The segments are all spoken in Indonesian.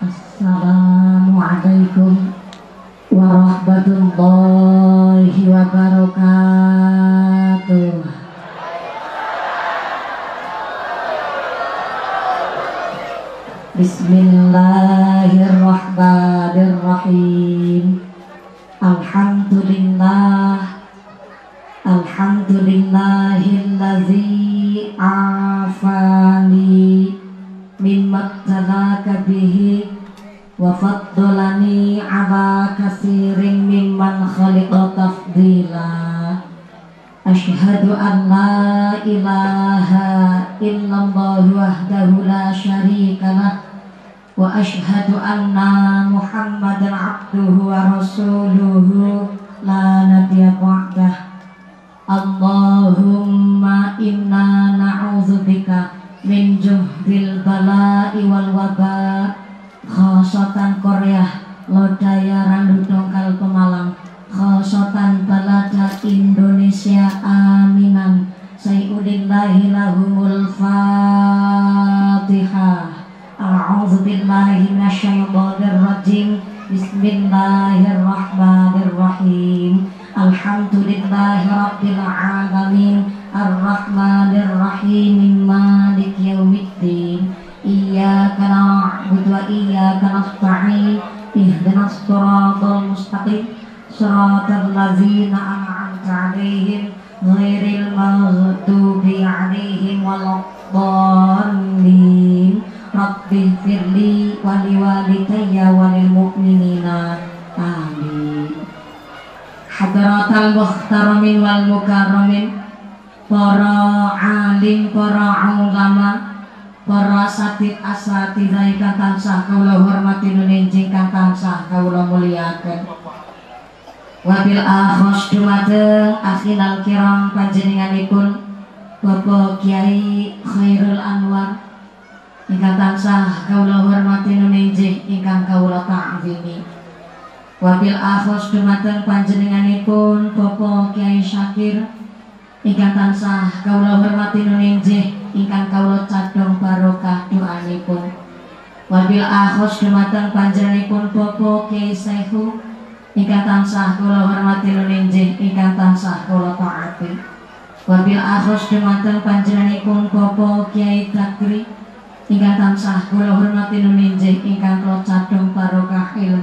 Assalamualaikum warahmatullahi wabarakatuh. Bismillahirrahmanirrahim.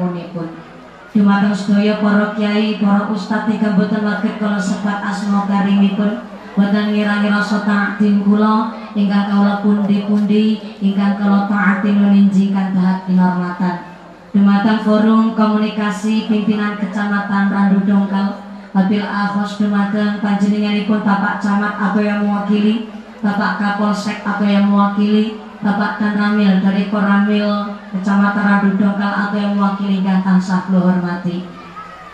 Ilmunipun dumateng sedaya para kiai para ustadz ingkang boten waget kula sebat asma karimipun. Boten ngira-ngira rasa ta'dim kula ingkang kula pundi-pundi ingkang kula taati nuninjih ingkang dahat kinurmatan dumateng forum komunikasi pimpinan kecamatan Randu Dongkal. Wabil akhos dumateng panjenenganipun Bapak Camat apa yang mewakili Bapak Kapolsek apa yang mewakili Bapak dan Ramil dari Koramil Kecamatan Radu Dongkal atau yang mewakili tansah kula hormati.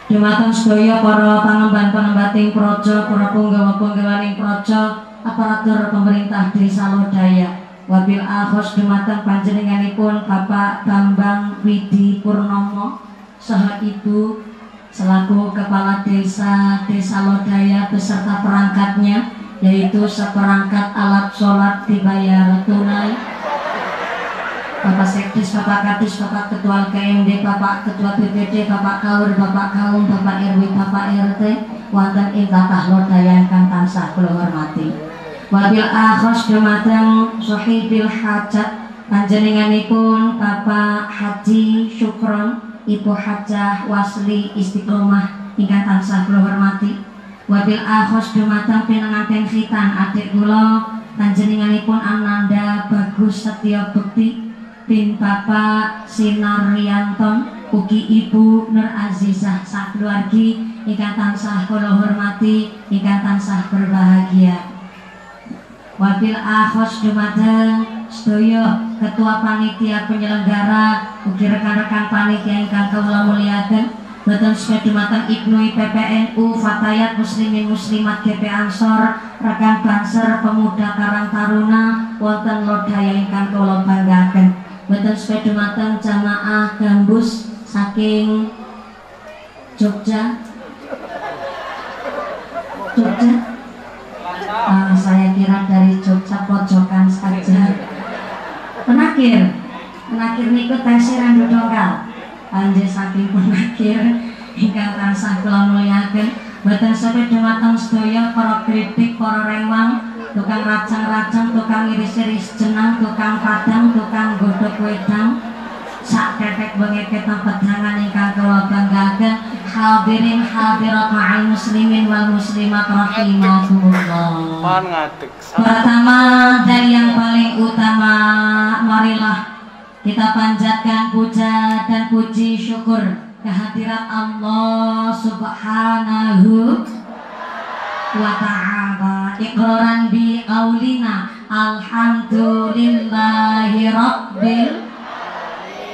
Dumateng sedaya para pangemban pengembating projo, para punggawa-punggawaning projo, aparatur pemerintah Desa Lodaya. Wabil akhos dumateng panjenenganipun Bapak Bambang Widi Purnomo saha Ibu selaku Kepala Desa Desa Lodaya beserta perangkatnya yaitu seperangkat alat sholat dibayar tunai Bapak Sekdes, Bapak Kadis, Bapak Ketua KMD, Bapak Ketua BPD, Bapak Kaur, Bapak Kaum, Bapak RW, Bapak RT, wonten ing tatah lodaya ingkang tansah kula hormati. Wabil akhos dumateng sahibil hajat panjenenganipun Bapak Haji Syukron, Ibu Hajah Wasli Istiqomah ingkang tansah kula hormati wabil akhos dumateng pinanganten khitan adik kula panjenenganipun Ananda Bagus Setya Bekti bin Bapak Sinar Rianton ugi Ibu Nur Azizah sakeluargi ingkang tansah kula hormati ingkang tansah berbahagia wabil akhos dumateng sedaya ketua panitia penyelenggara ugi rekan-rekan panitia ingkang kula muliaken Boten sepedumateng Ibnu PPNU Fatayat Muslimin Muslimat GP Ansor rekan Banser Pemuda Karang Taruna wonten lodaya ingkang kula banggaken. Boten sepedumateng jamaah gambus saking Jogja. Jogja. Uh, saya kira dari Jogja pojokan saja. Penakir. Nakir niku tesih randu dongkal. Panjenengan saking penakir ingkang tansah kula mulyaken. Boten sampe dumateng sedaya para kritik, para rewang, tukang racang-racang, tukang iris-iris jenang, tukang padang, tukang godhog wedang, sak tetek bengeket pedangan ingkang kula banggaken. Hadirin hadirat ma'al muslimin wal muslimat rahimakumullah. Pertama dari yang paling utama marilah kita panjatkan puja dan puji syukur kehadirat Allah Subhanahu wa ta'ala iqraran bi qaulina alhamdulillahi rabbil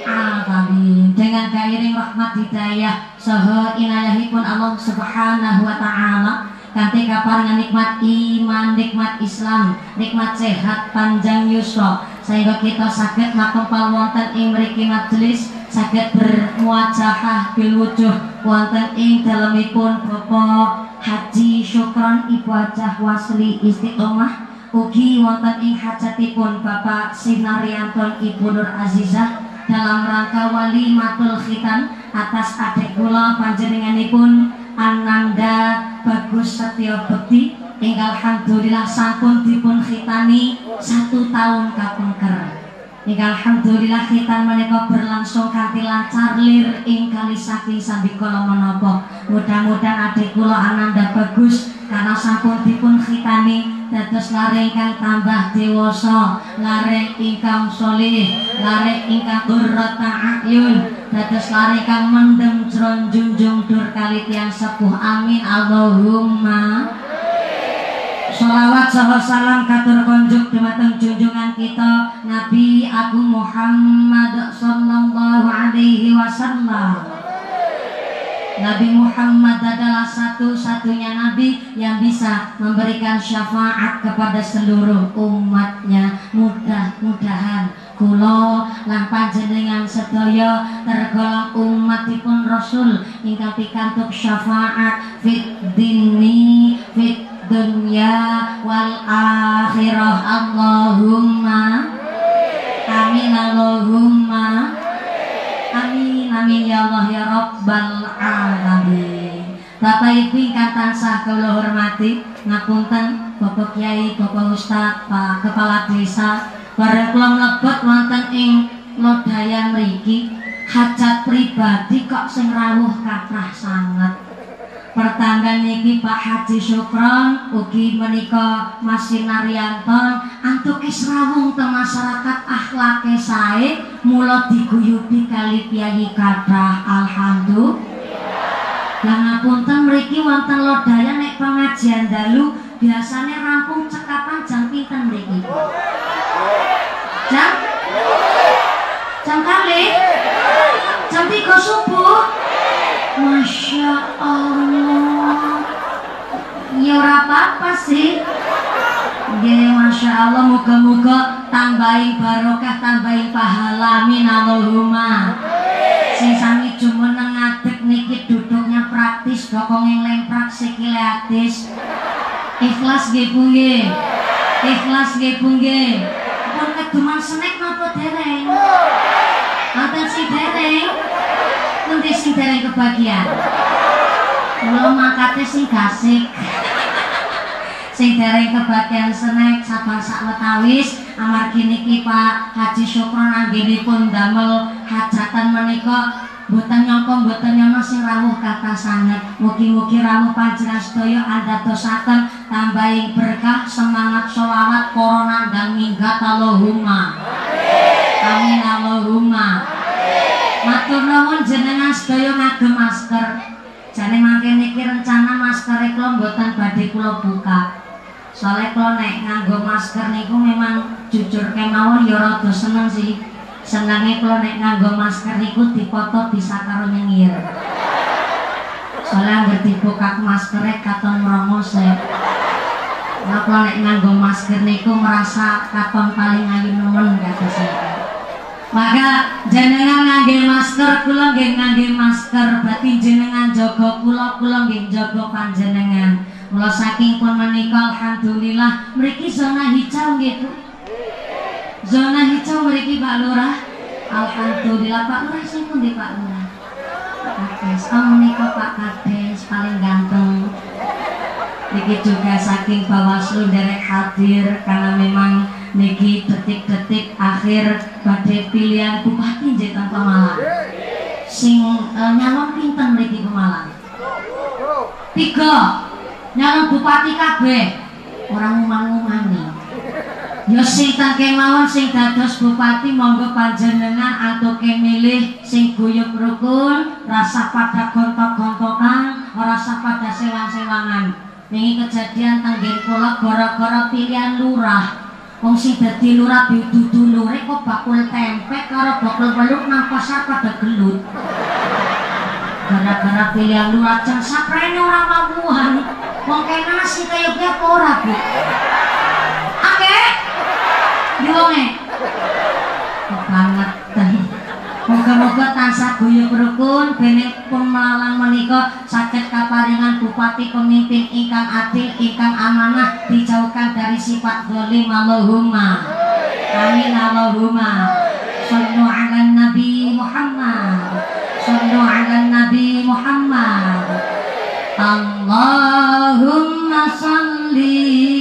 alamin. Dengan gairing rahmat hidayah saha inayahipun Allah Subhanahu wa taala kanthi kaparingan nikmat iman, nikmat Islam, nikmat sehat panjang yusra sehingga kita sakit makempal wonten ing mriki majelis sakit bermuajahah bil wujuh wonten ing dalemipun Bapak Haji Syukron Ibu Hajah Wasli Istiqomah ugi wonten ing hajatipun Bapak Sinarianton Ibu Nur Azizah dalam rangka wali matul khitan atas adik kula panjenenganipun Ananda Bagus Setyo Bekti. Ing alhamdulillah sampun dipun khitani satu tahun kapungker Ing alhamdulillah kita menika berlangsung kanthi lancar lir ing kali saking menapa. Mudah-mudahan adik kula Ananda bagus karena sampun dipun khitani dados lare ingkang tambah dewasa, lare ingkang solih, lare ingkang qurrata ayun, dados lare mendem jron junjung dur kali tiang sepuh. Amin Allahumma. Salawat saha salam katur konjuk dumateng junjungan kita Nabi Agung Muhammad sallallahu alaihi wasallam. Nabi Muhammad adalah satu-satunya nabi yang bisa memberikan syafaat kepada seluruh umatnya. Mudah-mudahan kula lan panjenengan sedaya tergolong umatipun Rasul ingkang pikantuk syafaat fit dini fit dunya wal akhirah. Allahumma amin Allahumma amin amin ya Allah ya Rabbal alamin. Bapak Ibu ingkang tansah kula hormati ngapunten Bapak Kiai Bapak Ustaz Pak Kepala Desa bareng kula mlebet wonten ing lodayan mriki. Hajat pribadi kok sing rawuh kathah sangat pertanggal niki Pak Haji Syukron ugi menika Mas Sinaryanton antukis rawung ke masyarakat akhlake sae mula diguyubi kali piyayi kathah alhamdulillah. Lah ngapunten mriki wonten lodaya nek pengajian dalu biasanya rampung cekapan jam pinten mriki? Jam? Jam kali? Jam 3 subuh Masya Allah. Ya apa-apa sih. Gini Masya Allah Moga-moga tambahin barokah Tambahin pahala. Amin Allahumma. Sing sami jumeneng ngadeg niki duduknya praktis Dokong yang lemprak sikile atis Ikhlas nggih Bu nggih. Ikhlas nggih Bu nggih. Pun keduman senek napa dereng? Wonten si dereng Nanti sing kebagian. Kula mangkate sing gasik. sing kebagian senek sabar sak wetawis. Amargi niki Pak Haji Syukron anggenipun damel hajatan menika. Boten nyangka boten nyono sing rawuh kata sanget. Mugi-mugi rawuh panjenengan sedaya andadosaken tambahin berkah semangat sholawat corona dan minggat Allahumma. Amin Allahumma Matur nuwun jenengan sedaya ngagem masker. Jane mangke niki rencana masker kula mboten badhe kula buka. Soale kula nek nganggo masker niku memang jujur kemawon ya rada seneng sih. Senenge kula nek nganggo masker niku dipoto bisa karo nyengir. Soale anggere dibuka masker katon mrongos e. Kalau nek nganggo masker niku merasa katon paling ayu nemen kados maka jenengan ngangge masker kula nggih ngangge masker. Berarti jenengan jaga kula kula nggih jaga panjenengan. Mula saking pun menika alhamdulillah mriki zona hijau Bu. Zona hijau mriki Pak Lurah? Alhamdulillah Pak Lurah sing pundi Pak Lurah? Kades, oh menika Pak Kades? Paling ganteng. Niki juga saking Bawaslu derek hadir karena memang niki detik-detik akhir badai pilihan bupati teng Pemalang. Sing uh, nyalon pinten mriki Pemalang? Tiga. Nyalon bupati kabeh. Orang ngumang-ngumani. Ya sing tak kemawon sing dados bupati monggo panjenengan atuke milih sing guyub rukun, rasa pada gontok-gontokan, ora pada sewang-sewangan. Ini kejadian tanggen kula gara-gara pilihan lurah. Wong sing dadi lurah dudu lure kok bakul tempe karo bakul peluk nang pasar pada gelut. Gara-gara pilihan lurah jeng saprene ora mawuhan. Wong kena nasi kaya apa ora, Bu? Akeh wonge. Banget. Moga-moga tansah guyub rukun bene pemalang menika saged kaparingan bupati pemimpin ingkang adil ingkang amanah dijauhkan dari sifat zalim Allahumma. Amin Allahumma. Sallu ala Nabi Muhammad. Sallu ala Nabi Muhammad. Allahumma salli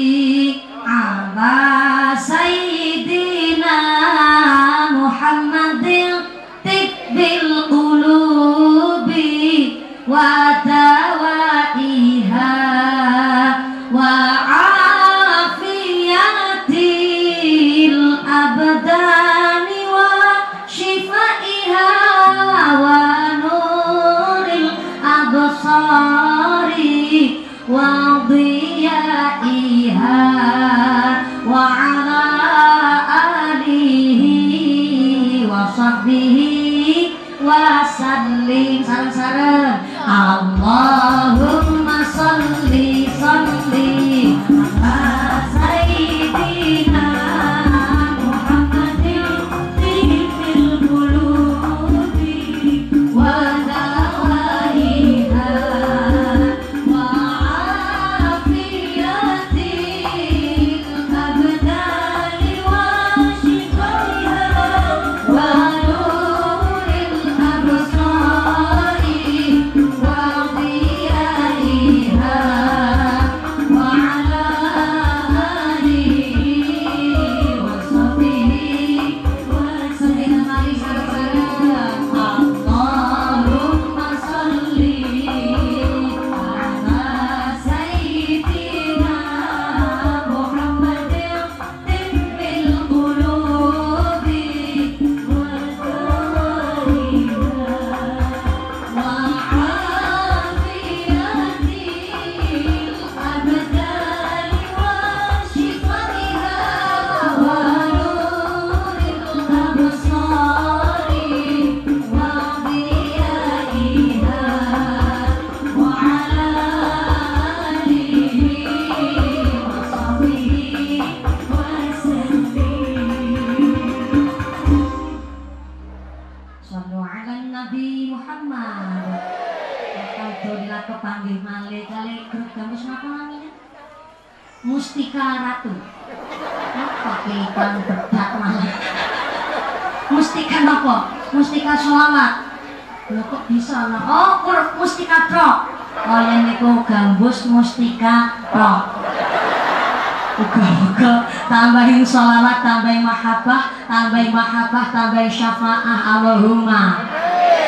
tambahin mahabbah, tambahin syafaah Allahumma.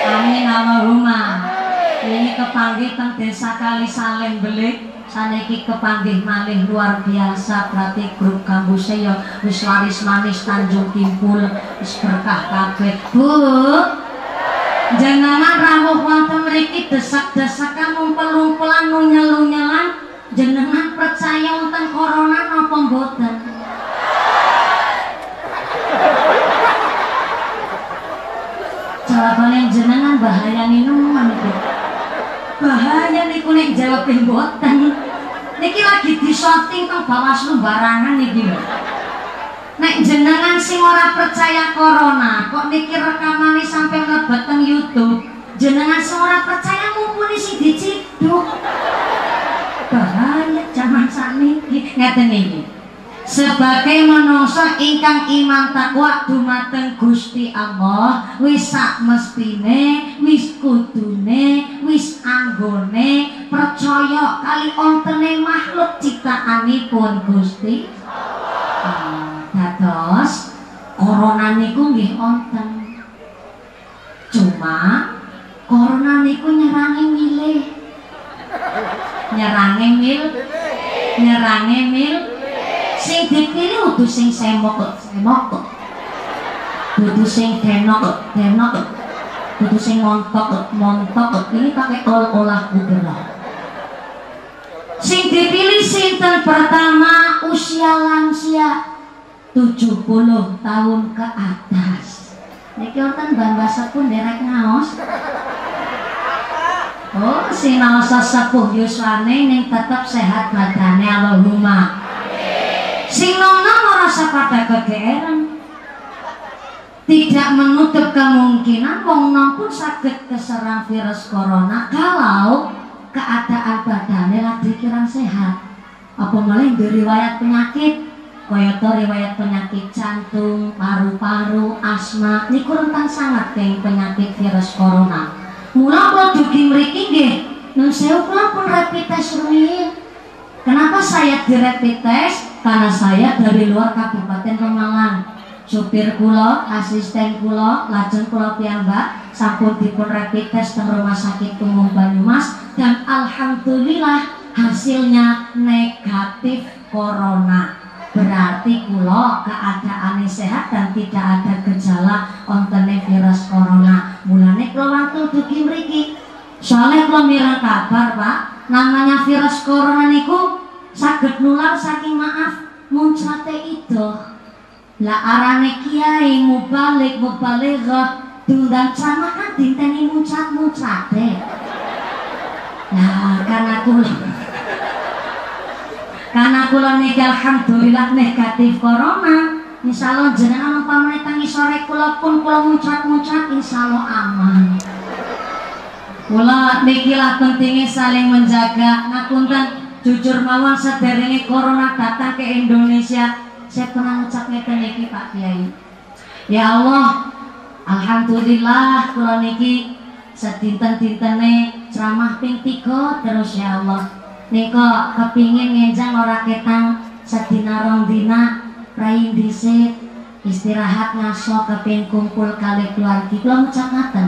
Amin Allahumma. Ini kepanggih teng desa kali saleh belik. Saniki kepanggih malih luar biasa berarti grup kampusnya ya wis laris manis Tanjung Kimpul wis berkah kabeh. Bu jangan rawuh wonten mriki desak-desakan ngumpul-ngumpulan nunyel-nunyelan jenengan percaya tentang corona apa mboten jawabannya jenengan bahaya minuman itu bahaya nih kuning jawab mboten. Niki lagi di shooting teng Bawaslu barangan gini Nek jenengan sing ora percaya corona, kok niki rekamane sampai ngebet teng YouTube. Jenengan sing ora percaya mumpuni sing diciduk. Bahaya zaman sakniki. Ngeten iki sebagai manusia ingkang iman takwa dumateng Gusti Allah wis sak mestine wis kudune wis anggone percaya kali ontene makhluk ciptaanipun Gusti Allah. Dados corona niku nggih onten. Cuma corona niku nyerangi milih. Nyerangi mil nyerangi mil sing dipilih udah sing semok semok udah sing denok denok udah sing montok montok ini pakai ol olah udara sing dipilih sinten pertama usia lansia 70 tahun ke atas. Niki wonten bahasa pun derek ngaos. Oh, sinaosa sepuh yuswane ning tetep sehat badane Allahumma sing nono merasa pada kegeeran. Tidak menutup kemungkinan wong nom pun sakit keserang virus corona kalau keadaan badannya lagi kirang sehat. Apa malah riwayat penyakit? Kayata riwayat penyakit jantung, paru-paru, asma niku rentan sangat kayak penyakit virus corona. Mula kalau dugi mriki nggih nun sewu pun rapid test rumiyin kenapa saya di rapid karena saya dari luar Kabupaten Pemalang supir kula, asisten kula, lajeng kula piyambak sampun dipun rapid test di Rumah Sakit Umum Banyumas dan alhamdulillah hasilnya negatif corona. Berarti kula keadaannya sehat dan tidak ada gejala ontene virus corona. Mulane kula waktu dugi mriki. Soalnya kula mirang kabar, Pak, namanya virus corona niku saged nular saking maaf muncate itu lah arane kiai mubalik mubalighah diundang kan dinteni muncat muncate nah karena kula karena kula niki alhamdulillah negatif corona Insyaallah jenengan umpamane tangi sore kula pun kula muncat-muncat insyaallah aman. Kula niki lah pentingnya saling menjaga ngapunten jujur mawon sederenge corona datang ke Indonesia saya pernah ngucap ngeten niki Pak Kiai. Ya Allah Alhamdulillah kula niki sedinten-dintene ceramah ping tiga terus ya Allah. Nika kepingin ngenjang ora ketang sedina rong dina rai dhisik istirahat ngaso keping kumpul kali keluarga kula ngucap ngaten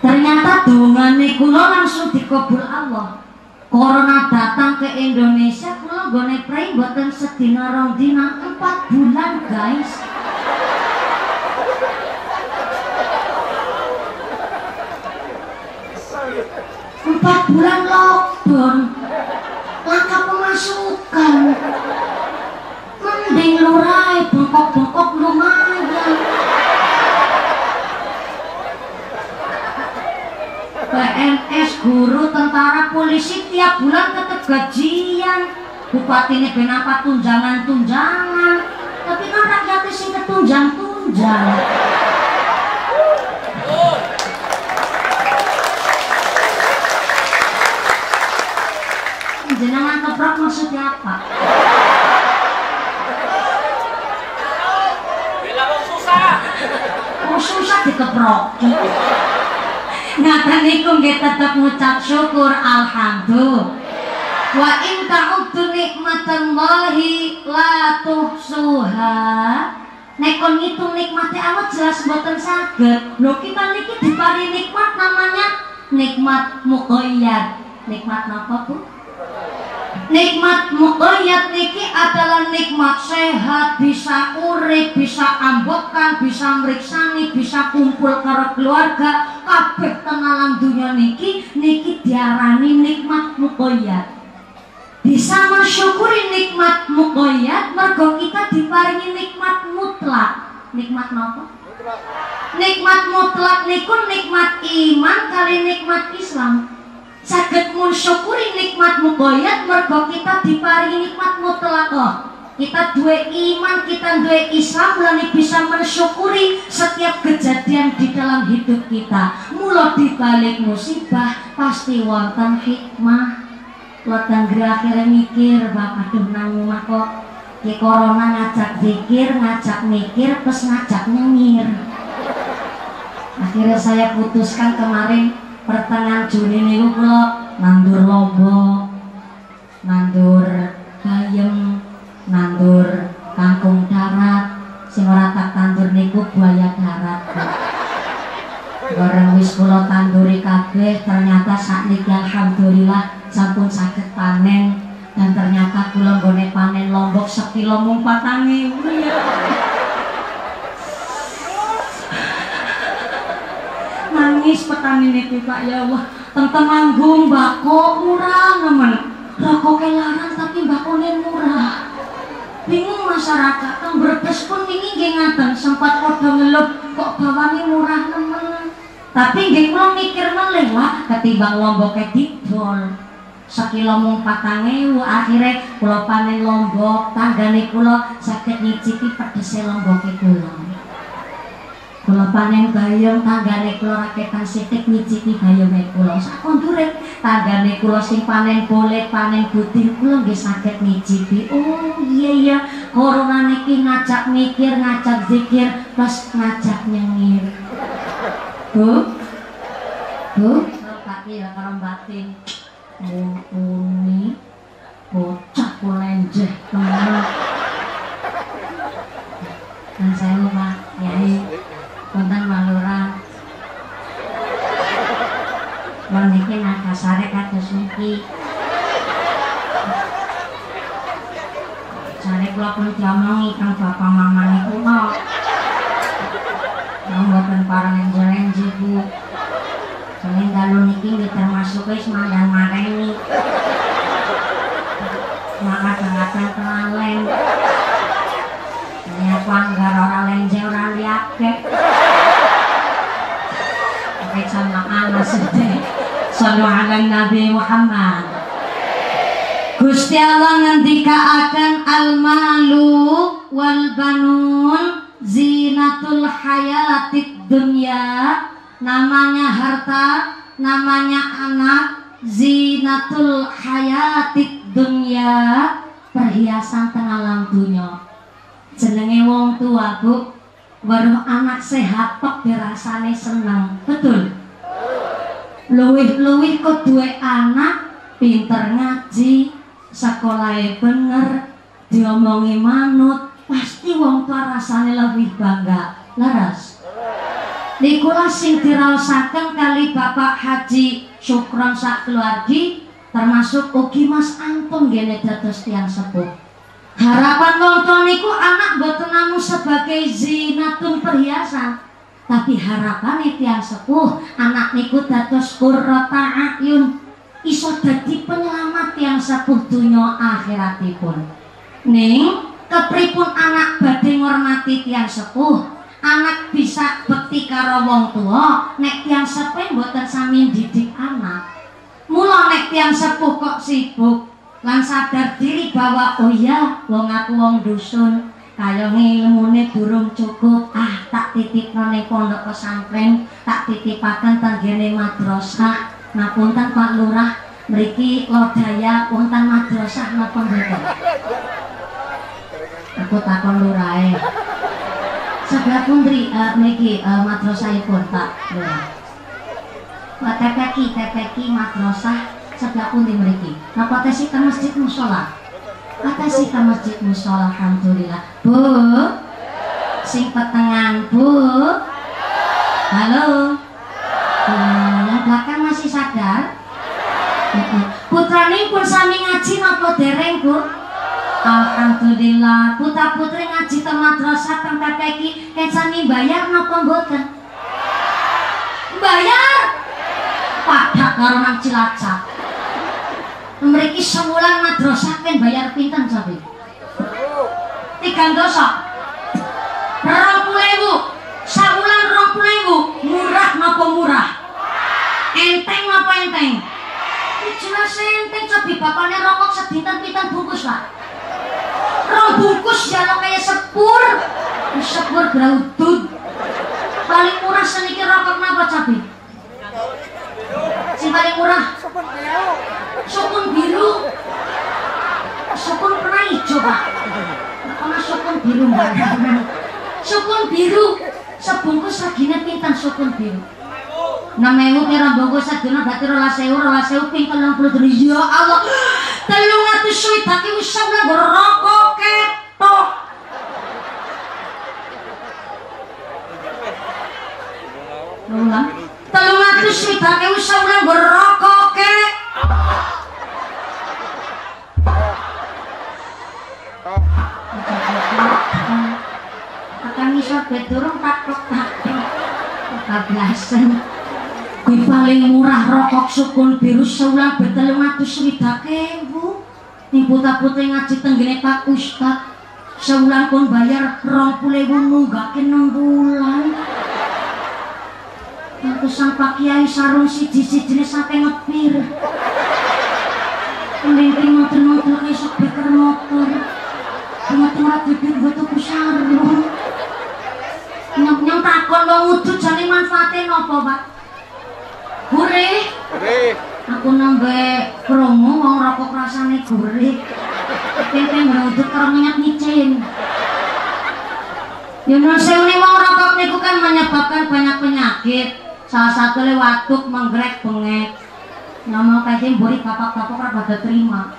ternyata dongane kula langsung dikabul Allah Corona datang ke Indonesia kula gone pray buatan sedina rong dina 4 bulan guys. Empat bulan lockdown. Langka pemasukan. Mending lurai bengkok-bengkok lumayan PNS, guru, tentara, polisi tiap bulan tetap gajian. Bupati ini kenapa tunjangan-tunjangan? Tapi kan rakyatnya sih ketunjang-tunjang. Jenengan keprok maksudnya apa? Bila susah. Oh susah dikeprok ngata niku nggih tetep ngucap syukur alhamdulillah. Wa in ta'uddu nikmatallahi la tuhsuha. Nek kon ngitung nikmate Allah jelas mboten saged. Lho kita niki dipari nikmat namanya nikmat muqayyad. Nikmat napa Bu Nikmat muqayyad niki adalah nikmat sehat, bisa urip, bisa ambokan, bisa meriksani, bisa kumpul karo keluarga, kabeh kenalan dunia niki niki diarani nikmat muqayyad. Bisa mensyukuri nikmat muqayyad mergo kita diparingi nikmat mutlak. Nikmat napa? Nikmat mutlak niku nikmat iman kali nikmat Islam saged mensyukuri nikmat mukoyat mergo kita diparingi nikmat mutlakoh kita dua iman, kita dua Islam mulai bisa mensyukuri setiap kejadian di dalam hidup kita. Mulai dibalik musibah pasti wonten hikmah. Wonten akhirnya mikir bapak aduh nang kok Ki corona ngajak zikir, ngajak mikir, terus ngajak nyengir. Akhirnya saya putuskan kemarin pertengahan Juni niku kula nandur lombok, nandur bayem, nandur kangkung darat, sing ora tak tandur niku buaya darat. Bareng wis kula tanduri kabeh ternyata sakniki alhamdulillah sampun saged panen. Dan ternyata kula nggone panen lombok sekilo mung 4000 nangis petani ini Pak. Ya Allah tentang manggung bako murah nemen rokok kelaran tapi bakone murah. Bingung masyarakat kan berbes pun ini ngaten sempat podo ngelup kok bawangnya murah nemen tapi nggih kula mikir meleh lah ketimbang lomboknya didol sekilo mung patang ewu akhirnya kula panen lombok tanggane kula sakit nyicipi pedese lombok kula kula panen bayam tanggane kula raketan sitik nyicipi bayame kula. Sak kondure tanggane kula sing panen boleh panen butir kula nggih sakit nyicipi oh iya iya. Corona niki ngajak mikir ngajak zikir plus ngajak nyengir. Bu? Bu? Kaki ya karo batin mumpuni. Bocah kulenjeh teman. Dan saya lupa Nakasare kados niki Sare kula pun diomongi kang bapak mama niku no Yang boten parang enje-enje bu Soalnya dalu niki nggih termasuk wis mandan mareni. Maka kadang kelalen. Ini aku anggar orang lenje orang liake. Pakai sama anak sedih. Sallu ala Nabi Muhammad. Gusti Allah ngendika akan al-malu wal banun zinatul hayatid dunya namanya harta, namanya anak, zinatul hayatik dunia, perhiasan tengah alam dunia. Jenenge wong tua bu, baru anak sehat kok dirasane seneng, betul? Luwih-luwih kok dua anak, pinter ngaji, sekolahnya bener, diomongi manut, pasti wong tua rasanya lebih bangga. Laras. Nikulah sing diraosaken kali Bapak Haji Syukron sak keluargi termasuk ugi Mas Anton gene dados tiang sepuh. Harapan wong niku anak boten namung sebagai zinatun perhiasan, tapi harapan tiang sepuh. Anak niku dados qurrata ayun iso dadi penyelamat tiang sepuh dunia akhiratipun. Ning kepripun anak badhe ngormati tiang sepuh. Anak bisa bekti karo wong tua nek tiang sepuh mboten sami didik anak. Mula nek tiang sepuh kok sibuk lan sadar diri bahwa oh iya wong aku wong dusun kaya ngilmune durung cukup ah tak titip ning pondok pesantren tak titipaken tenggene madrasah ngapunten Pak Lurah mriki lodaya wonten madrasah napa mboten aku takon lurahe sebelah pundri uh, mriki uh, madrasahipun Pak Lurah. Pak TPK TPK madrasah sebelah pundi mriki. Napa tesi ke masjid musala? Atesi ke masjid musala alhamdulillah. Bu. Sing petengan, Bu. Halo. Yang belakang masih sadar? Putrani pun sami ngaji napa dereng, Bu? Alhamdulillah putra putri ngaji ke madrasah teng PPK kencani bayar napa mboten bayar pada karo nang Cilacap mriki sebulan madrasah kan bayar dosa. Rong ewu. Sebulan rong ewu. Murah napa murah? Enteng napa enteng? Jelas enteng sapi bapaknya rokok sedinten pinten bungkus pak? Rong bungkus lo kayak sepur. Sepur graudut. Paling murah sedikit rokok napa cabai si paling murah? Sopon biru? Sopon pernah hijau pak? Karena sopon biru mbak? Sopon biru? Sebungkus regine pinten sopon biru? Enam ewu kira bongko sadina berarti rolas ewu rolas ewu ping telung puluh ya Allah telung atus suwi baki usah ulang sukun biru seulang betelung atus swidak ewu Ning puta-puta ngaji tenggene Pak Ustad Seulang pun bayar rong pulewu nunggake enam bulan. Pantesan Pak Kiai sarung siji-sijine sampai ngepir Mending motor-motor kayak sok beker motor. Tengah-tengah bibir gue tuh sarung. Nyok-nyok takon wong udut jane manfaatnya nopo, Pak? Gurih. Aku nambah promo wong rokok rasane gurih. Pengen ngerudut karo minyak micin. Ya sewu wong rokok niku kan menyebabkan banyak penyakit. Salah satu le watuk menggrek bengek. Nama kayak mburi bapak-bapak ora pada terima.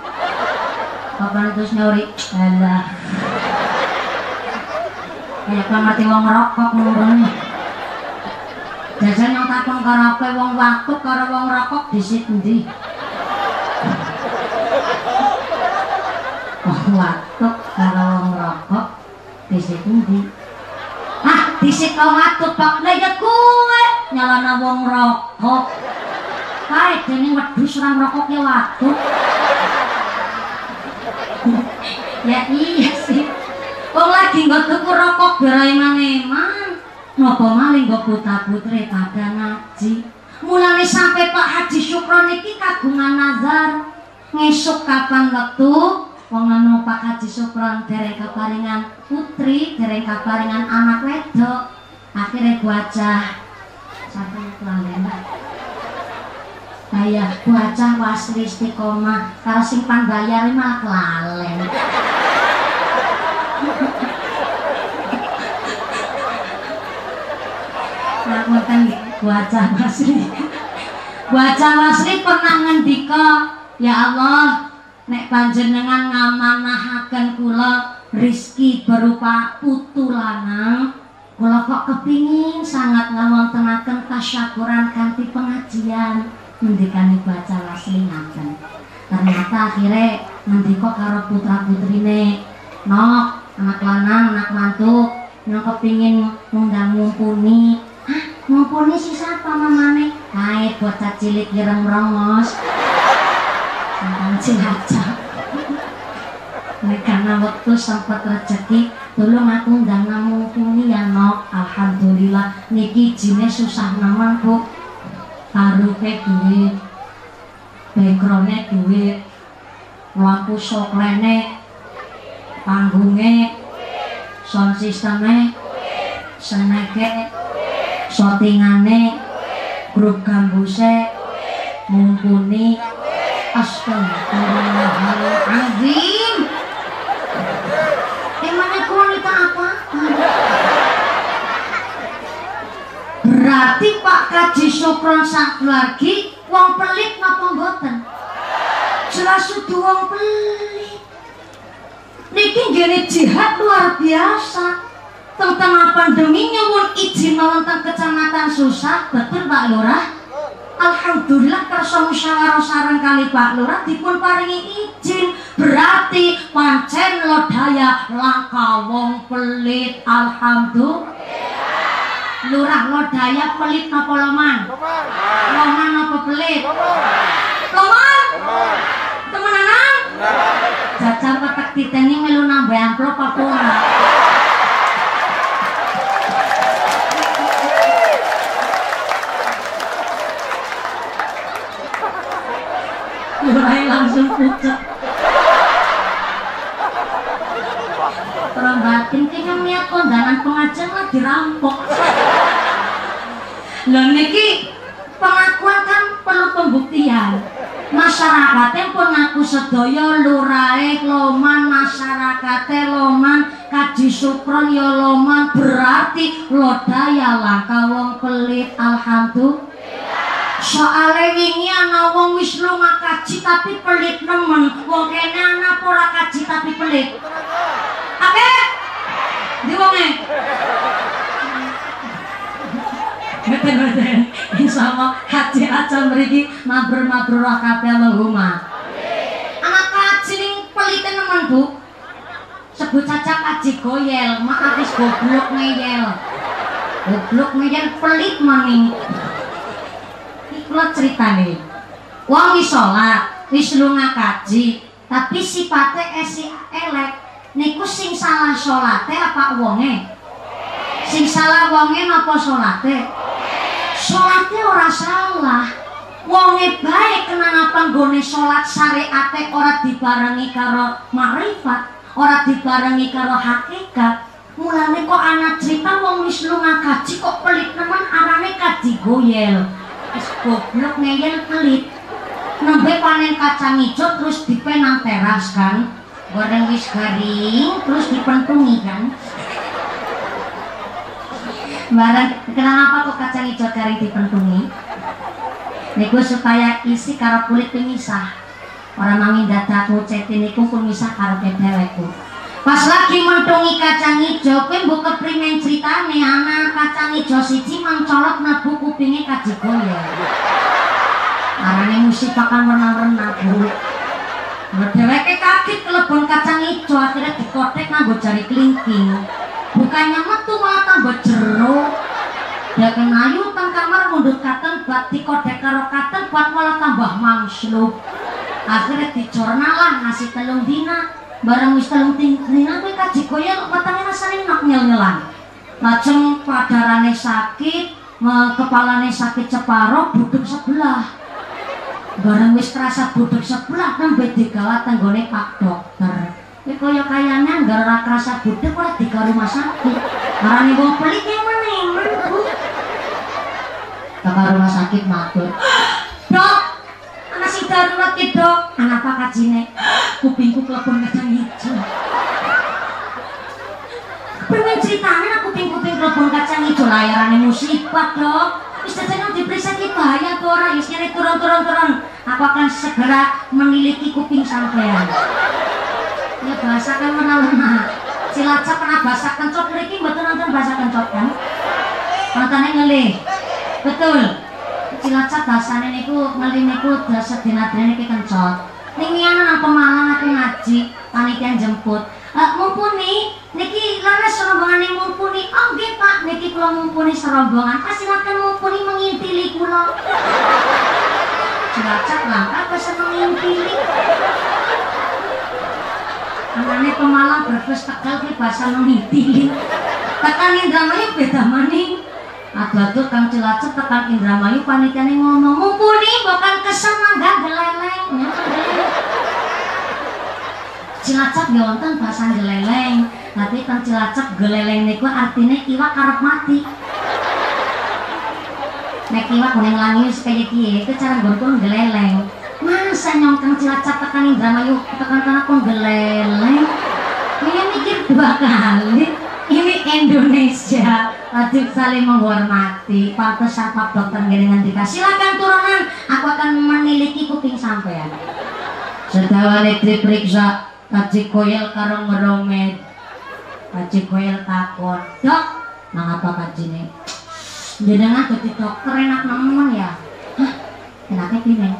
Bapak terus nyori, alah. Kayak mati wong rokok ngono. Jajan yang takon karo apa wong watuk karo wong rokok disit endi? Wong watuk karo wong rokok disit endi? Hah, disit wong watuk Pak. Lah ya kowe nyalana wong rokok. Kae dene wedhus ora rokok ya watuk. ya iya sih. Wong lagi nggak tuku rokok biar eman-eman. Nopo maling nggo putra putri pada ngaji. Mulane sampai Pak Haji Syukron iki kagungan nazar. Ngesuk kapan wektu wong anu Pak Haji Syukron dereng kaparingan putri, dereng kaparingan anak wedok. Akhirnya bocah sampai kelalen. Ayah bocah wasri istiqomah karo simpan bayar malah kelalen. Ngapunten wajah Masri wajah Masri pernah ngendika ya Allah nek panjenengan ngamanahaken kula rizki berupa putu lanang. Kula kok kepingin sangat ngawontenaken tasyakuran kanthi pengajian. Ngendikane baca Masri ngaten. Ternyata akhirnya ngendika karo putra putrine nok anak lanang anak mantu yang kepingin ngundang mumpuni mumpuni si siapa mamane? Hai bocah cilik ireng rongos. Tentang cilacap. Karena waktu sempat rezeki tolong aku undang mumpuni ya nok. Alhamdulillah niki jine susah naman bu. Taruhe duit backgroundnya duit lampu soklene panggungnya sound systemnya seneke shootingane grup gambuse mumpuni. Astagfirullahaladzim emangnya wanita apa? Berarti Pak Kaji Sukron sak lagi wong pelit napa mboten? Jelas sudu wong pelit. Niki gini jihad luar biasa tengah pandemi nyuwun izin wonten kecamatan susah betul Pak Lurah. Alhamdulillah kersa musyawarah sarang kali Pak Lurah dipun paringi izin. Berarti pancen lodaya langka wong pelit. Alhamdulillah. Lurah lodaya pelit napa loman? Loman. Napa pelit? Loman. Temenanan? Jajar petek titeni melu nambah amplop apa ora mulai langsung pucet terang batin kayaknya niat kondangan pengajian lah dirampok. Lah niki pengakuan kan perlu pembuktian. Masyarakatnya pun ngaku sedaya lurai loman masyarakatnya loman kaji sukron ya loman berarti lodaya langka wong pelit alhamdulillah soale wingi ana wong wis lunga kaji tapi pelit nemen wong kene ana ora kaji tapi pelit Oke? Di wonge? Betul betul. Insya Allah haji aja meriki mabrur mabrur kabeh Allahumma. Anak kaji ning pelit nemen Bu. Sebut saja kaji goyel, mak habis goblok ngeyel. Goblok ngeyel pelit maning. Kula critane. Wong wis salat, wis lunga kaji, tapi sifatnya esi elek. Niku sing salah salate apa wonge? Sing salah wonge napa salate? Salate ora salah. Wonge bae kenapa nggone salat syariate ora dibarengi karo makrifat, ora dibarengi karo hakikat. Mulane kok ana cerita wong wis lunga kaji kok pelit nemen arane kaji goyel. Wis goblok ngeyel pelit. Nembe panen kacang hijau terus dipenang teras kan goreng wis garing terus dipentungi kan barang kenapa kok kacang hijau garing dipentungi? Niku supaya isi karo kulit pemisah orang mami dadaku ceti niku pun misah karo kedeweku pas lagi mentungi kacang hijau pun buka primen ceritane anak kacang hijau siji mangcolok nabu kupingnya kaji goya arane musik akan warna-warna bu Dheweke kaget kelebon kacang ijo akhirnya dikotek nganggo jari kelingking. Bukannya metu malah tambah jero. Dia kenayu teng kamar mundut katen bat dikodek karo katen bat malah tambah mangsluk. Akhirnya dicorna lah ngasih telung dina. Barang wis telung dina kuwi kaji koyo wetenge rasane enak nyel-nyelan. Lajeng padarane sakit, kepalane sakit separuh, buduk sebelah. bareng wis kerasa budek sebelah nembe digawa tenggone Pak Dokter. Kowe kaya kayane anggere ora kerasa budek ora digawa rumah sakit. Marane wong pelit yang mana Bu. Ke rumah sakit matur. Dok, anak si darurat ki, Dok. Anak apa kajine? Kupingku klepon kacang hijau. Pengen ceritanya aku kuping-kuping klepon kacang hijau layarane musibah, Dok. Wis jajan diperiksa ki bahaya tuh orang wis nyari turun-turun-turun. Aku akan segera memiliki kuping sampean. Ya bahasa kan mana-mana. Cilacap pernah bahasa kencot mriki mboten nonton bahasa kencot kan? Nontonnya ngelih. Betul. Cilacap bahasane niku ngelih niku dasa dinadene niki kencot. Ning nang Pemalang aku ngaji, panitia jemput. Uh, mumpuni niki laras rombongan yang mumpuni. Oh Pak niki kula mumpuni serombongan. Ah silakan mumpuni mengintili kula. Cilacap langka seneng mengintili. Anane Pemalang Brebes Tegal ki bahasa mengintili. Tekan Indramayu beda maning Aduh kang Cilacap tekan Indramayu panitiane ngomong mumpuni bukan kesel mangga geleleng Cilacap ya wonten bahasa geleleng, tapi kan Cilacap geleleng niku artinya iwak karep mati. Nek iwak kuning langi kaya kiye, itu cara nggon geleleng. Masa nyongkang Cilacap tekan Indramayu tekan tanah pun geleleng. Ini mikir dua kali. Ini Indonesia wajib saling menghormati. Pantes Pak Dokter Gerengan Dika. Silakan turunan, aku akan meniliki kuping sampean. Sedawane diperiksa Kaji koyel karo ngeromet Kaji koyel takut Dok, mengapa kaji ini? Jenengan jadi dokter enak nemen ya? Hah? Enaknya pimen?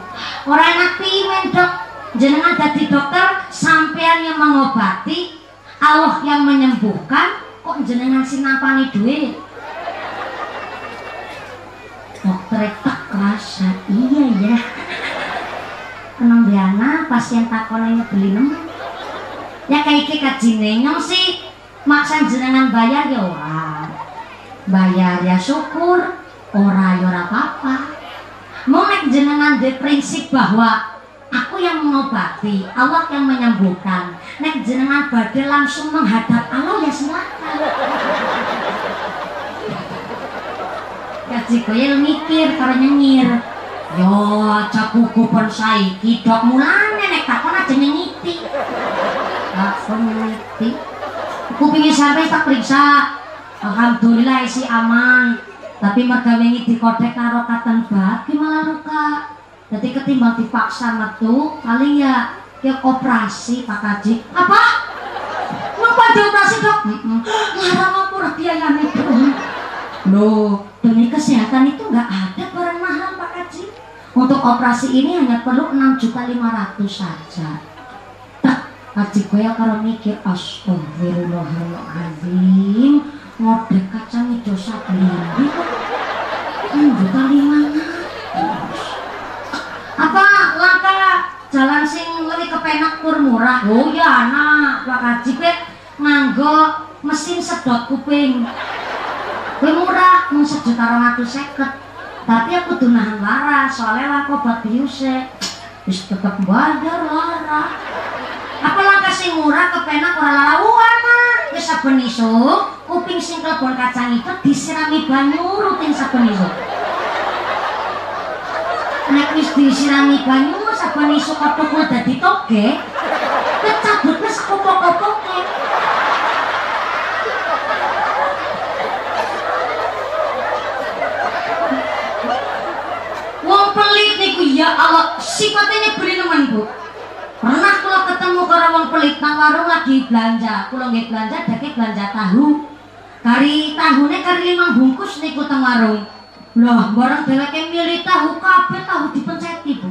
Orang enak pimen dok Jenengan jadi dokter Sampean yang mengobati Allah yang menyembuhkan Kok jenengan sih nampani duit? Dokter tak kerasa Iya ya Kenang biana pasien takon ini beli nemen ya kayak iki kajine nyong sih. Maksan jenengan bayar ya ora bayar ya syukur. Ora ya ora apa-apa. Mau nek jenengan de prinsip bahwa aku yang mengobati Allah yang menyembuhkan nek jenengan badai langsung menghadap Allah ya silakan kaji koyel mikir karo nyengir. Yo cakuku pun saiki dok. Mulane nek takon aja nyengiti. Langsung ngerti kupingnya sampai tak periksa. Alhamdulillah isi aman. Tapi mereka wingi dikodek karo katen bat gimana luka jadi ketimbang dipaksa metu paling ya ya operasi Pak Kaji apa? Ngapa operasi dok? Ngarang apa biaya itu? Loh, demi kesehatan itu nggak ada barang mahal Pak Kaji untuk operasi ini hanya perlu 6 juta 500 saja. Tak Kaji gue kalau mikir astagfirullahaladzim ngodek kacang hijau sablindi enam juta lima apa? langkah jalan sing lebih kepenak tur murah. Oh ya anak pak kaji pe nganggo mesin sedot kuping. Gue murah. Mau sejuta orang seket. Tapi aku tuh nahan lara soalnya aku obat bius wis tetep bayar lara. Apa langkah sing murah kepenak ora lara wana wis saben isuk kuping sing klebon kacang itu disirami banyu rutin saben isuk nek wis disirami banyu saben isuk kotok dadi toge kecabut wis kopok-kopoke Wong pelit niku ya Allah sifatnya beli nemen bu. Pernah kalau ketemu karo wong pelit nang warung lagi belanja kalau nggak belanja dake belanja tahu. Kari tahune kari lima bungkus niku teng warung. Loh barang dheweke milih tahu kabeh tahu dipenceti bu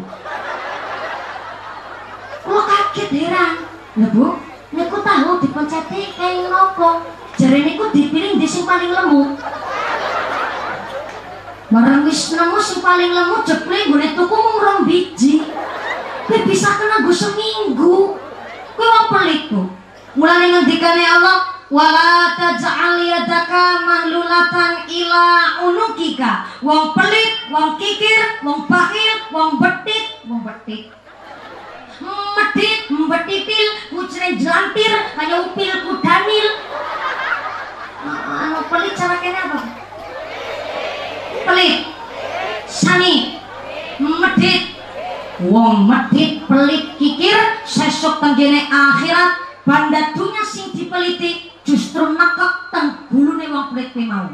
kalau kaget heran lho bu niku tahu dipenceti kayak nopo jari niku dipilih di sing paling lemu barang wis nemu sing paling lemu jeple gue tuku mung rong biji Kowe bisa kena gue seminggu. Kowe wong pelit ku. Mulane ngendikane Allah, wala taj'al yadaka mahlulatan ila unukika. Wong pelit, wong kikir, wong bakhil, wong betit, wong betit. Medit, mbetitil, kucre jelantir, kaya upil kudanil. Anu pelit cara kene apa? Pelit. Sani. Medit, wong medit pelit kikir sesuk tenggene akhirat bandatunya sing dipeliti justru nekek teng bulune wong pelit kuwi mau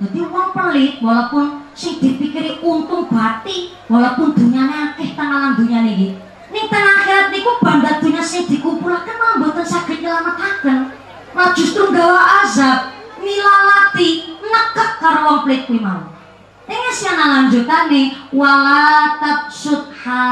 jadi wong pelit walaupun sing dipikiri untung bati walaupun dunyane akeh tangalan dunyane iki ning teng akhirat niku bandatunya sing dikumpulaken malah mboten saged nyelametaken malah justru gawa azab nilalati nekek karo wong pelit kuwi mau. Ini siana lanjutan nih wala tabsudha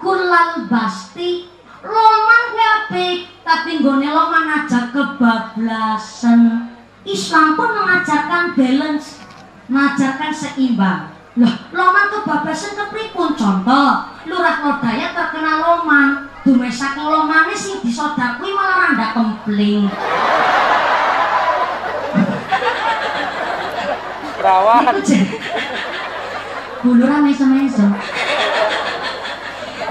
kulal basti. Loman apik tapi nggone loman aja kebablasan. Islam pun mengajarkan balance mengajarkan seimbang loh loman kebablasan kepripun contoh lurah lodaya terkena loman dumesake lomane sing disodakui malah randa kempling Perawan. Bulu rame semeso.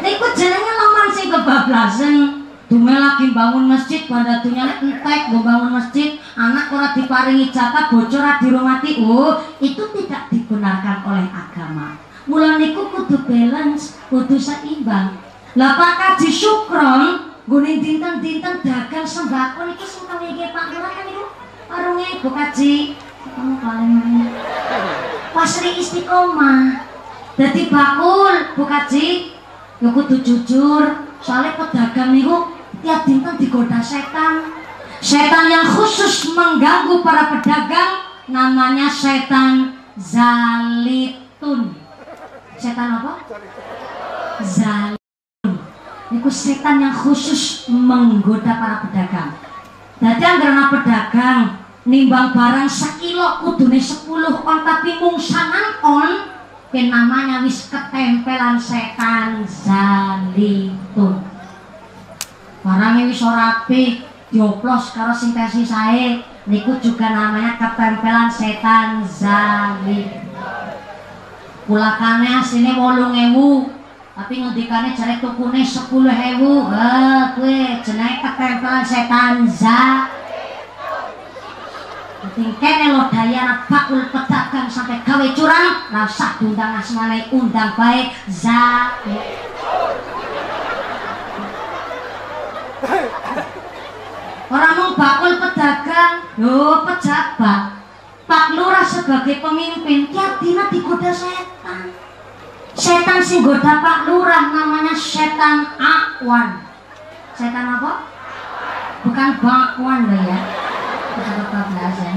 Niku jenenge loman sing kebablasan. Dume lagi bangun masjid pada dunia entek mau bangun masjid. Anak ora diparingi jatah bocor dirumati. Oh itu tidak dibenarkan oleh agama. Mulan niku kudu balance kudu seimbang. Lah pak kaji syukron guning dinten-dinten dagang sembako niki sing kawege Pak. Lurah kan niku warunge Ibu Kaji. Kamu paling pasri istiqomah. Jadi bakul Bu Kaji. Ya kudu jujur. Soalnya pedagang niku tiap dinten digoda setan. Setan yang khusus mengganggu para pedagang namanya setan zalitun. Setan apa? zalitun. Itu setan yang khusus menggoda para pedagang. Jadi karena pedagang nimbang barang sekilo kudune 10 on tapi mung sangan on ke namanya wis ketempelan setan zalitun barangnya wis ora apik dioplos karo sing tesi sae niku juga namanya ketempelan setan zalim kulakane asline 8000 tapi ngendikane jare tukune 10000 eh kowe jenenge ketempelan setan za Tingkene lo daya bakul pedagang sampai gawe curang rasa undang asmane undang baik za orang mau bakul pedagang. Yo pejabat. Pak Lurah sebagai pemimpin tiap dina digoda setan. Setan sing goda Pak Lurah namanya setan Akwan. Setan apa? bukan bakwan loh ya. Kebablasan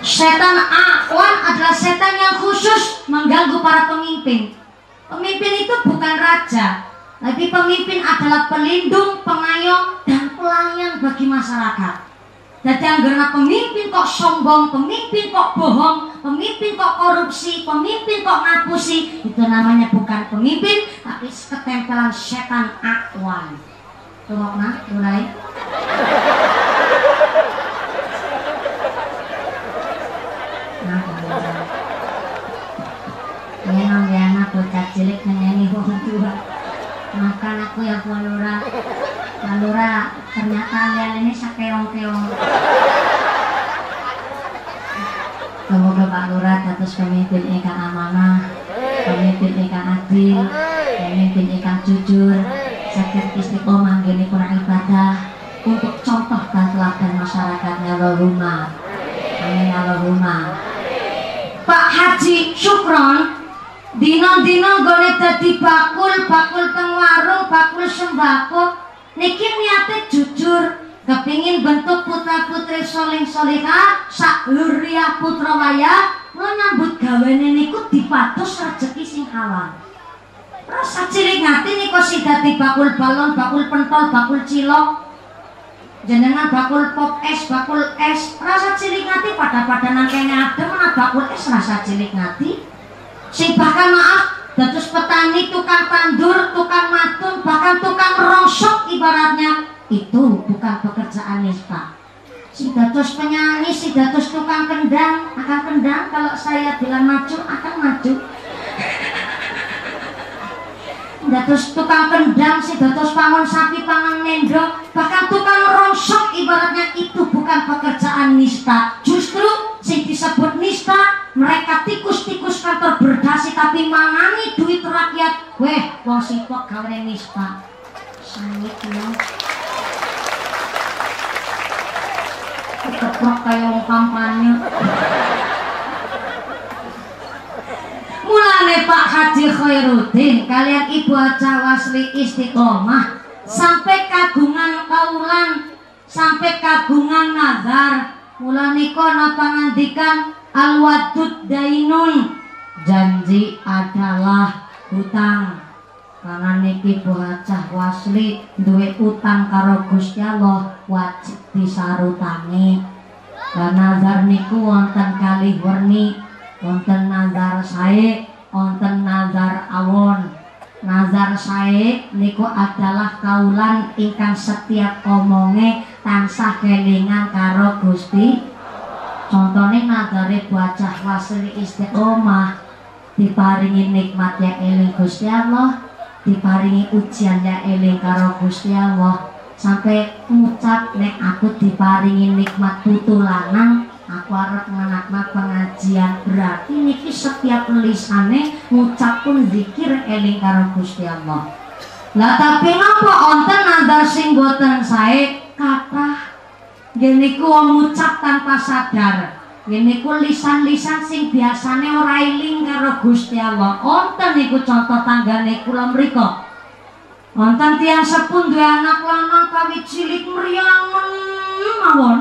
setan Akwan adalah setan yang khusus mengganggu para pemimpin. Pemimpin itu bukan raja tapi pemimpin adalah pelindung, pengayom, dan pelayan bagi masyarakat. Jadi karena pemimpin kok sombong, pemimpin kok bohong, pemimpin kok korupsi, pemimpin kok ngapusi, itu namanya bukan pemimpin, tapi ketempelan setan akwan. Tunggu nah, mulai. Nah, nang anak bocah cilik nyanyi wong tua makan aku ya Bu Lura Lura ternyata kalian ini sakeong-keong. Semoga Pak Lura terus pemimpin ikan amanah pemimpin ikan adil pemimpin ikan jujur sakit istiqomah gini kurang ibadah untuk contoh dan teladan masyarakatnya Allahumma amin Allahumma Pak Haji Syukron Dino-dino gone dadi bakul, bakul teng warung, bakul sembako. Niki niate jujur, kepingin bentuk putra putri soling solihah, sak luria putra waya, nyambut gawene niku dipatus rezeki sing halal. Rasa cilik ngati niku si dadi bakul balon, bakul pentol, bakul cilok. Jenengan bakul pop es, bakul es, rasa cilik ngati pada-pada nangkene adem, bakul es rasa cilik ngati sing bahkan maaf dados petani tukang tandur tukang matun bahkan tukang rosok ibaratnya itu bukan pekerjaan nista si dados penyanyi si dados tukang kendang akan kendang kalau saya bilang maju akan maju. Dados tukang kendang si dados pangon sapi pangan nendro bahkan tukang rosok ibaratnya itu bukan pekerjaan nista justru si disebut nista mereka tikus-tikus kantor berdasi tapi mangani duit rakyat. Weh wong sipok gawe nista sangit ya keprok kayak wong kampanye. Mulane Pak Haji Khairuddin kalian Ibu Aja Wasli Istiqomah. Sampai kagungan kaulan sampai kagungan nazar. Mulane kono pangandikan al wadud dainun janji adalah hutang. Karena niki bocah wasli duwe utang karo Gusti Allah wajib disarutangi. Dan nazar niku wonten kali werni wonten nazar sae wonten nazar awon. Nazar sae niku adalah kaulan ingkang setiap omonge tansah kelingan karo Gusti contohnya nazare bocah wasli istiqomah diparingi nikmat ya eling Gusti Allah diparingi ujian ya eling karo Gusti Allah. Sampai ngucap nek aku diparingi nikmat putu lanang aku harap menakna pengajian. Berarti niki setiap lisane ngucapun zikir eling karo Gusti Allah. Lah tapi ngapa onten nadar sing boten sae? Kata gini ku ngucap tanpa sadar. Gini ku lisan-lisan sing biasane ora eling karo Gusti Allah. Onten niku contoh tanggane kula mriku. Wonten tiang sepun duwe anak lanang kawit cilik mriangen mawon.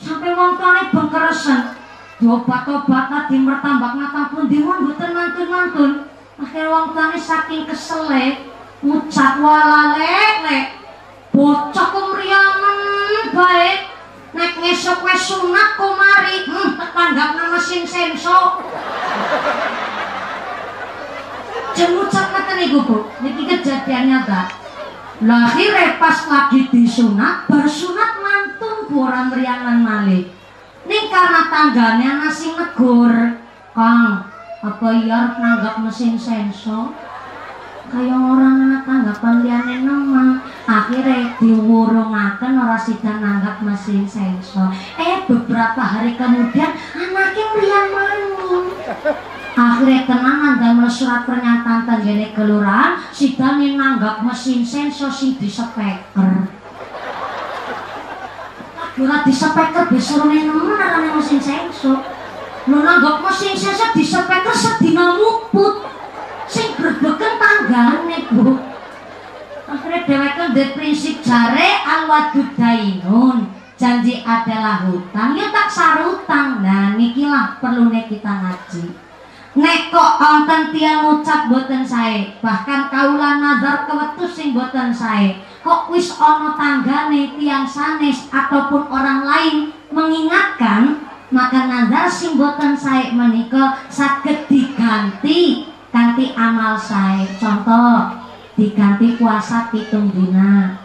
Sampai wong tuane bengkeresen diobat-obat di mertambak ngata pun dimun mboten mantun-mantun akhirnya wong tuane saking kesele ngucap walalek bocah kemriangan baik. Nek ngesok wes sunat komari hmm tetanggap nama mesin senso jemucap kata nih bu ini kejadian nyata lahir pas lagi disunat bersunat mantun bu orang malik ini karena tangganya nasi negur. Kang apa iya nanggap mesin sensor kayak orang anak tanggapan liane nemen akhirnya diwurungaken orang sida nanggap mesin sensor eh beberapa hari kemudian anaknya meriang maning akhirnya kenangan dan surat pernyataan tanggane kelurahan sidane nanggap mesin sensor sing di speaker Ora disepeker bisurune nemen arane mesin sensor. Lho nanggok mesin sensor disepeker sedina muput. Sing berbeken tanggane, Bu. Akhirnya dheweke ndek prinsip jare alwadud dainun. Janji adalah hutang, ya tak sarutang. Nah, nikilah perlunya kita ngaji. Nek kok wonten tiyang ngucap boten sae, bahkan kaulan nazar kewetus sing boten sae. Kok wis ana tanggane tiang sanes ataupun orang lain mengingatkan, maka nazar sing boten sae menika saged diganti ganti amal sae. Contoh, diganti puasa pitung dina.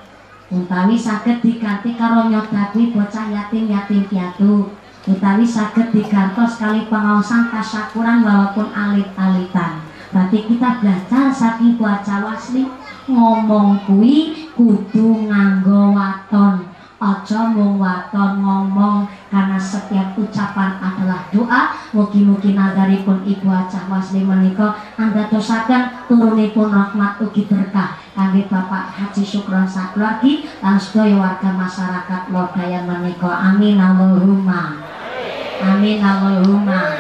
Utawi saged diganti karo nyodaki bocah yatim-yatim piatu utawi saged digantos kali pengawasan tasyakuran walaupun alit-alitan berarti kita belajar saking baca wasli ngomong kui kudu nganggo waton aja mung waton ngomong karena setiap ucapan adalah doa mugi-mugi nadaripun ibu acah wasli menika anda dosakan turunipun rahmat ugi berkah kangge Bapak Haji Syukron Saklagi lan sedaya warga masyarakat Lodaya menika amin Allahumma Amin Allahumma.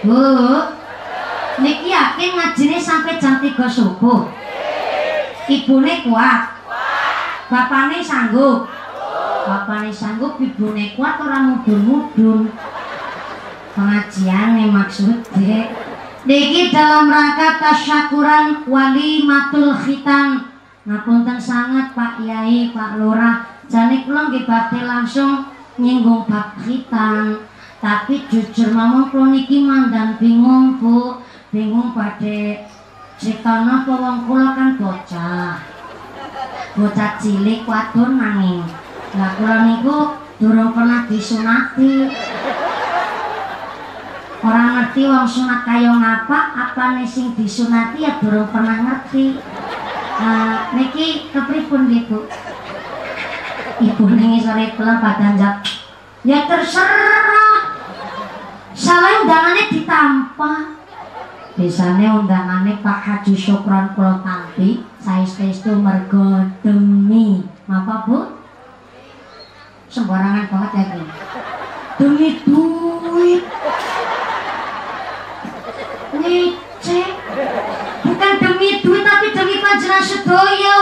Bu, niki yakin ngajine sampai jam 3 subuh. Ibune kuat. Bapaknya sanggup. Bapaknya sanggup, ibune kuat orang mudun-mudun. Pengajian nih maksudnya. Niki dalam rangka tasyakuran matul khitan. Ngapunten sangat Pak Yai, Pak Lurah. Jane kula nggih langsung nyinggung bab khitan tapi jujur mama kula niki mandan bingung Bu bingung pada ceritanya wong kula kan bocah bocah cilik wadon nanging lah kula niku durung pernah disunati. Orang ngerti wong sunat kaya ngapa apa nih sing disunati ya durung pernah ngerti. Nah niki kepripun gitu ibu nih sore pulang badan jap ya terserah. Salah undangannya ditampa biasanya undangannya Pak Haji Syukron Pulau Tanti saya itu mergo demi. Apa bu sembarangan banget ya demi duit. Ngecek bukan demi duit tapi demi panjenengan sedaya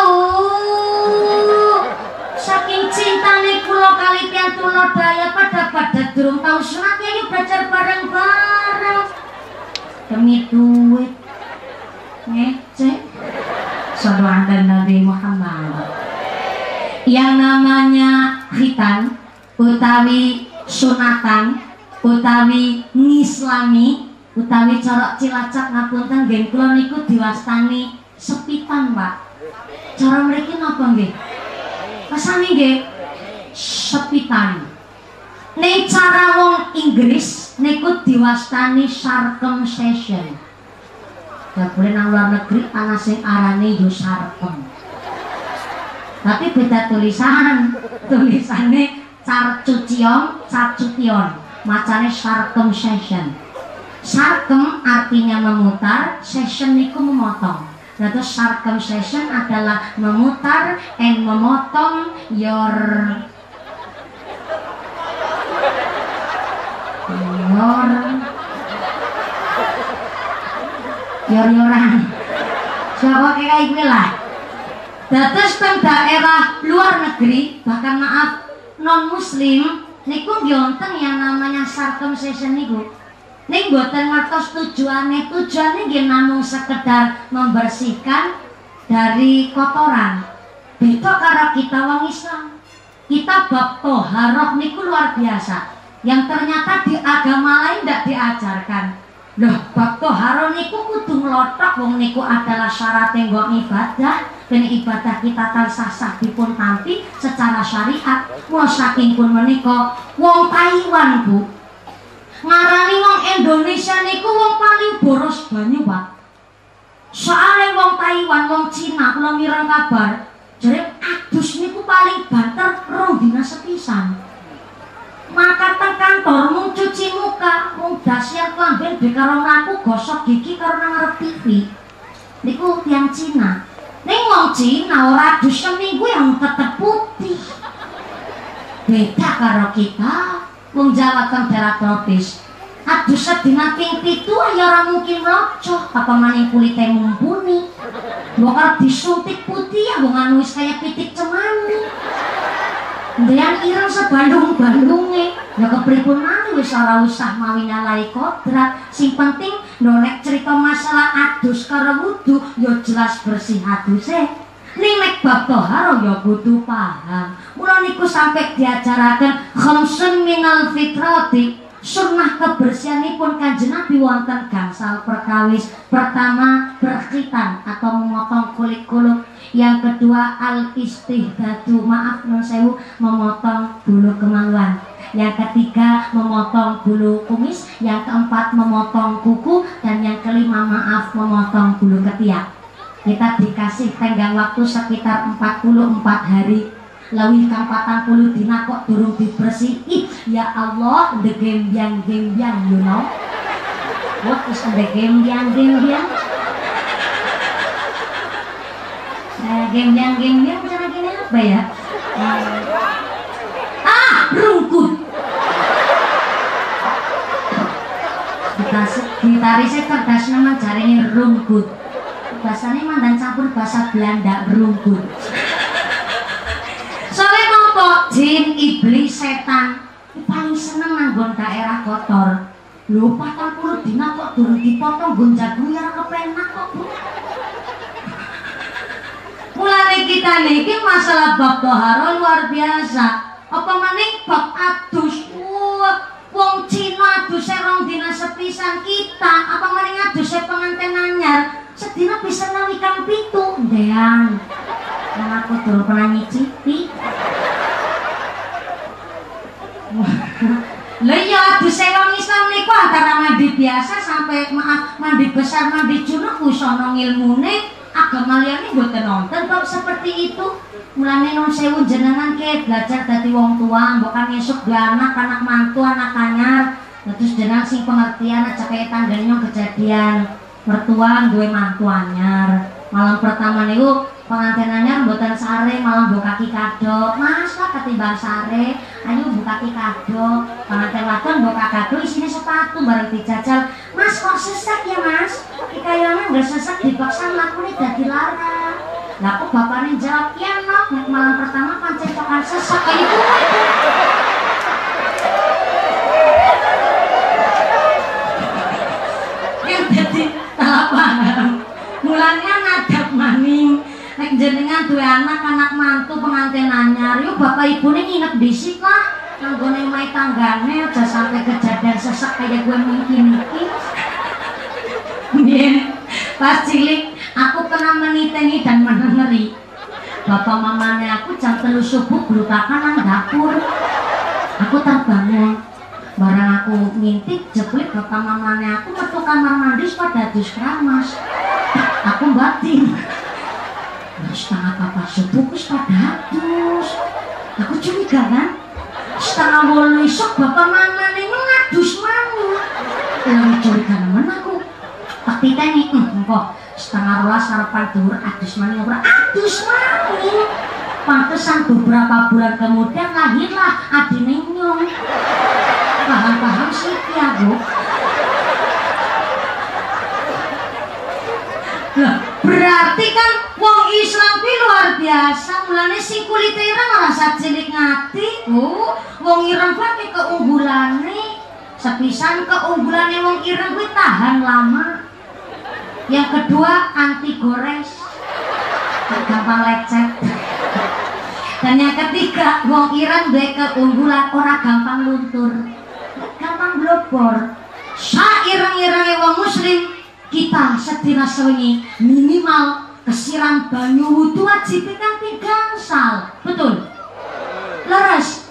saking cintane kula kali tiang daya pada pada durung tahu sunatnya yuk belajar bareng-bareng. Demi duit. Ngecek. Sallallahu Nabi Muhammad. Yang namanya khitan utawi sunatan utawi ngislami utawi corok cilacak ngapunten nggih kula niku diwastani sepitan Pak cara mereka napa nggih Kesane nggih sepitan. Ning cara wong Inggris niku diwastani circumcision. Ya boleh nang luar negeri ana sing arane yo sarkem. Tapi beda tulisan. Tulisannya carcucion, carcution. Macane circumcision. Sarkem artinya memutar, session niku memotong. Nah, terus circumcision adalah memutar and memotong your your your yoran. Siapa kayak gue lah. Terus teng daerah luar negeri, bahkan maaf non muslim, niku ngonten yang namanya circumcision niku. Ning buatan ngertos tujuannya, tujuannya nggih namung sekedar membersihkan dari kotoran. Beda karo kita wong Islam. Kita bab toharoh niku luar biasa. Yang ternyata di agama lain tidak diajarkan. Loh, bab toharoh niku kudu ngelotok wong niku adalah syarat nggo ibadah. Dan ibadah kita tansah sah dipun tampi secara syariat. Mau saking pun menika wong Taiwan, Bu ngarani wong Indonesia niku wong paling boros banyu pak soalnya wong Taiwan wong Cina kalau mirang kabar jadi adus niku paling banter rong dina sepisan maka teng kantor mung cuci muka. Mung dasian klamben be karo ngaku gosok gigi karo nang ngarep TV niku tiang Cina. Ning wong Cina ora adus seminggu yang tetep putih. Beda karo kita. Wong Jawa kan daerah tropis aduh sedina ping pitu ya ora mungkin mlocok. Apa maning kulite mumpuni? Bakal disuntik putih ya wong anu kaya pitik cemani Dean ireng sebandung-bandunge ya kepripun maneh wis ora usah mawi nyalai kodrat. Sing penting nek cerita masalah adus karo wudu ya jelas bersih aduse. Nek bab toharo ya kudu paham. Mula niku sampai diajaraken khamsun minal fitrati sunnah kebersihanipun kanjeng Nabi wonten gangsal perkawis pertama berkhitan atau memotong kulit kulit yang kedua al istihdadu maaf non sewu memotong bulu kemaluan yang ketiga memotong bulu kumis. Yang keempat memotong kuku. Dan yang kelima maaf memotong bulu ketiak. Kita dikasih tenggang waktu sekitar 44 hari. Kang patang puluh dina kok durung dibersihi. Ya Allah the gembyang gembyang you know. What is the gembyang gembyang nah gembyang gembyang cara gini apa ya? Ah rungkut. Riset kertas nama carinya rungkut. Bahasanya mandan campur bahasa Belanda rungkut. Kok jin, iblis, setan. Paling seneng nanggon daerah kotor. Lho patang puluh dina kok durung dipotong gon jagung ya kepenak kok mulai kita niki masalah bab toharo luar biasa. Apa maning bab adus? Wah wong Cina adus serong dina sepisan kita. Apa maning adus pengantin anyar? Sedina bisa nawikan pitu ndean yang aku durung pernah nyicipi Lah iya adus wong Islam niku antara mandi biasa sampai maaf mandi besar mandi junuk wis ana ngilmune agama liyane mboten nonton kok seperti itu. Mulane non sewu jenengan ke belajar dadi wong tua, mbok kan esuk anak, anak mantu, anak anyar. Terus jenengan sing pengertian aja kaya tanggane kejadian mertua duwe mantu anyar. Malam pertama niku pengantinannya buatan sare malah buka kaki kado. Mas lah ketimbang sare. Ayo buka kaki kado. Pengantin wadon buka kado isinya sepatu bareng dijajal. Mas kok sesak ya mas? Kayaknya nggak sesak dipaksa nih jadi lara. Lah kok bapaknya jawab ya nok malam pertama pancen tokan kayak itu yang jadi apa mulanya ngadap maning nek jenengan duwe anak anak mantu pengantin anyar yuk bapak ibu nih nginep di lah. Kanggone mai tanggane aja sampai kejadian sesak kayak gue mungkin iki Iya, pas cilik aku pernah meniteni dan menengeri. Bapak mamanya aku jam telu subuh gelutakan nang dapur. Aku terbangun. Barang aku ngintip jeplit bapak mamanya aku metu kamar mandi pada dus keramas aku batin setengah papa subuh wis pada aku curiga kan? Setengah wolu isok bapak mana nih ngadus mana yang curiga nemen aku. Tak titeni hmm, kok setengah rolas sarapan dur adus mana ora adus mana pantesan beberapa bulan kemudian lahirlah adi nyong. Paham-paham sih ya bu. Berarti kan Islam kuwi luar biasa. Mulane sing kulite ireng ora cilik ngati oh wong ireng kuwi keunggulane. Sepisan keunggulane wong ireng kuwi tahan lama. Yang kedua anti gores. Gampang lecet. Dan yang ketiga wong ireng duwe keunggulan ora gampang luntur. Gampang blobor. Sa ireng-irenge wong muslim kita sedina sewengi minimal kesiram banyu wudhu wajib kan gangsal betul leres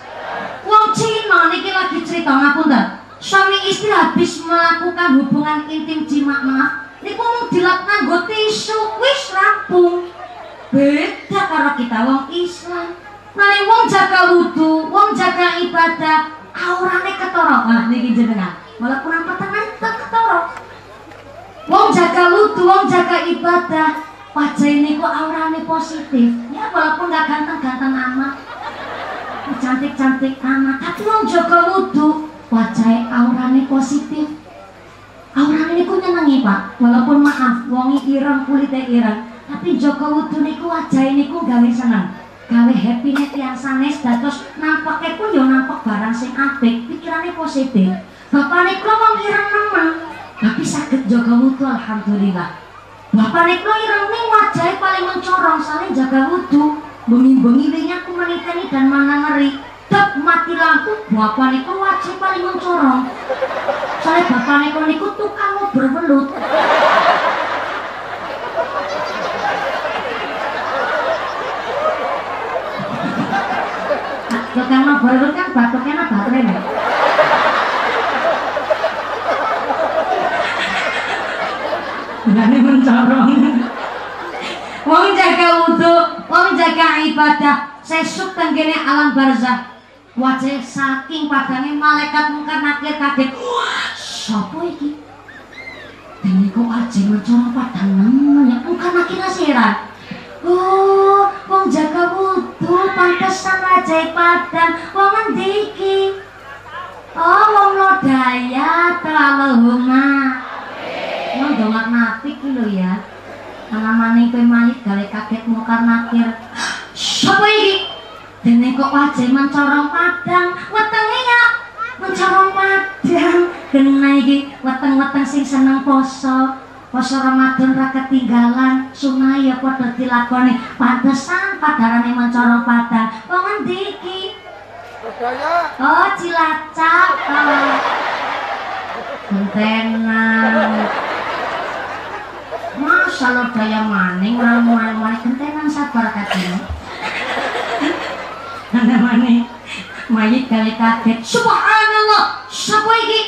wong Cina niki lagi cerita ngapunten suami istri habis melakukan hubungan intim jima maaf niku mau dilap nganggo tisu wis rampung beda karo kita wong Islam Nani wong jaga wudhu, wong jaga ibadah, aurane ketoro. Nah, niki jenengan. Malah kurang petengan ketoro. Wong jaga wudhu, wong jaga ibadah, wajah ini kok auranya positif. Ya walaupun gak ganteng-ganteng amat. cantik-cantik anak tapi wong jaga wudhu wajah aurane positif. Aurane niku nyenengi pak. Walaupun maaf wongi ireng kulitnya ireng. Tapi jaga wudhu niku wajah niku gawe seneng. Gawe happy nih tiang sanes dados nampaknya pun yo nampak barang sing apik pikirannya positif. Bapak niku wong ireng nemen tapi sakit jaga wudhu alhamdulillah bapak niku ireng nih wajah paling mencorong saling jaga wudhu bengi-bengi meniteni dan mana ngeri. Tak mati lampu. Bapak niku wajib paling mencorong. Soalnya bapak niku niku tukang berbelut tukang berbelut kan batuknya baterai nih Ini mencorong Wong jaga wudhu, wong jaga ibadah, sesuk tenggene alam barzah. Wajah saking padangnya malaikat mungkar nakir kaget. Wah, sapa iki? Dene kok aja mencorong padang ya mungkar nakir asiran. Oh, wong jaga wudhu, pantesan wajah padang, wong endi iki? Oh, wong lodaya, Allahumma. Wong dongak napi ki lho ya. Alamane kowe mayit gawe kaget mungkar nakir. Sapa iki? Dene kok wajah mencorong padang, wetenge ya mencorong padang. Kena iki weteng-weteng sing seneng poso. Poso Ramadan ra ketinggalan, sungai ya padha dilakoni. Pantesan padarane mencorong padang. Wong endi iki? Oh, Cilacap. Oh. Gentenan. Masa lo daya maning orang mulai mulai gentenan sabar katanya. Ada maning mayit kali kaget. Subhanallah, siapa iki?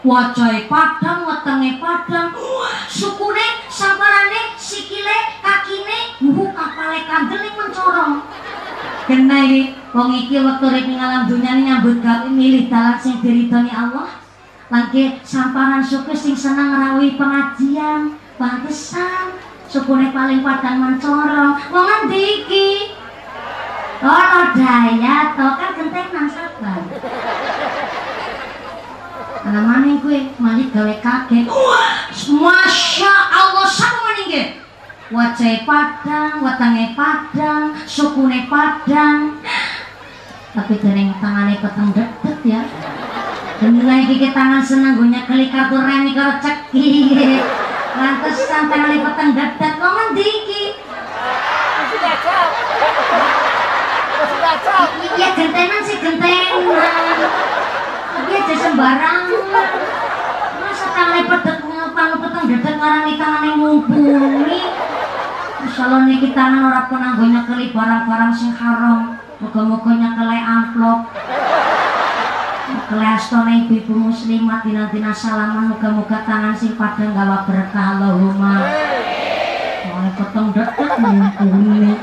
Wajah padang, wetenge padang, sukune, sabarane, sikile, kakine, buhu kapale kandel mencorong. Kena ini, wong iki waktu rek ngalam dunia ini nyambut gawe milih dalan sing diridhoni Allah. Lagi samparan suku sing senang ngerawi pengajian, pantesan sukune paling padang mencorong. Wong endi iki? Oh, daya to kan gentenan sabar. Alamane gue malik gawe kaget. Masya Allah sama ningge. Wajah padang, wetenge padang, sukune padang. Tapi dereng tangane peteng dedet ya. Mulai gigi tangan seneng gue nyekeli kartu remi karo ceki Lantas sampe ngelipetan dadat kok ngendi iki? Masih gacau Masih gacau Iya gentenan sih gentenan. Tapi aja sembarang. Masa kan ngelipetan gue ngepang ngepetan dadat ngarang di tangane mumpuni? Insyaallah Allah nih kita ngelorak pun anggonya keli barang-barang sing haram. Moga-moga nyekeli amplop. Kelestone ibu muslimat dina-dina salaman moga-moga tangan sing padang gawa berkah Allahumma. Oleh peteng dedet ngumpuli.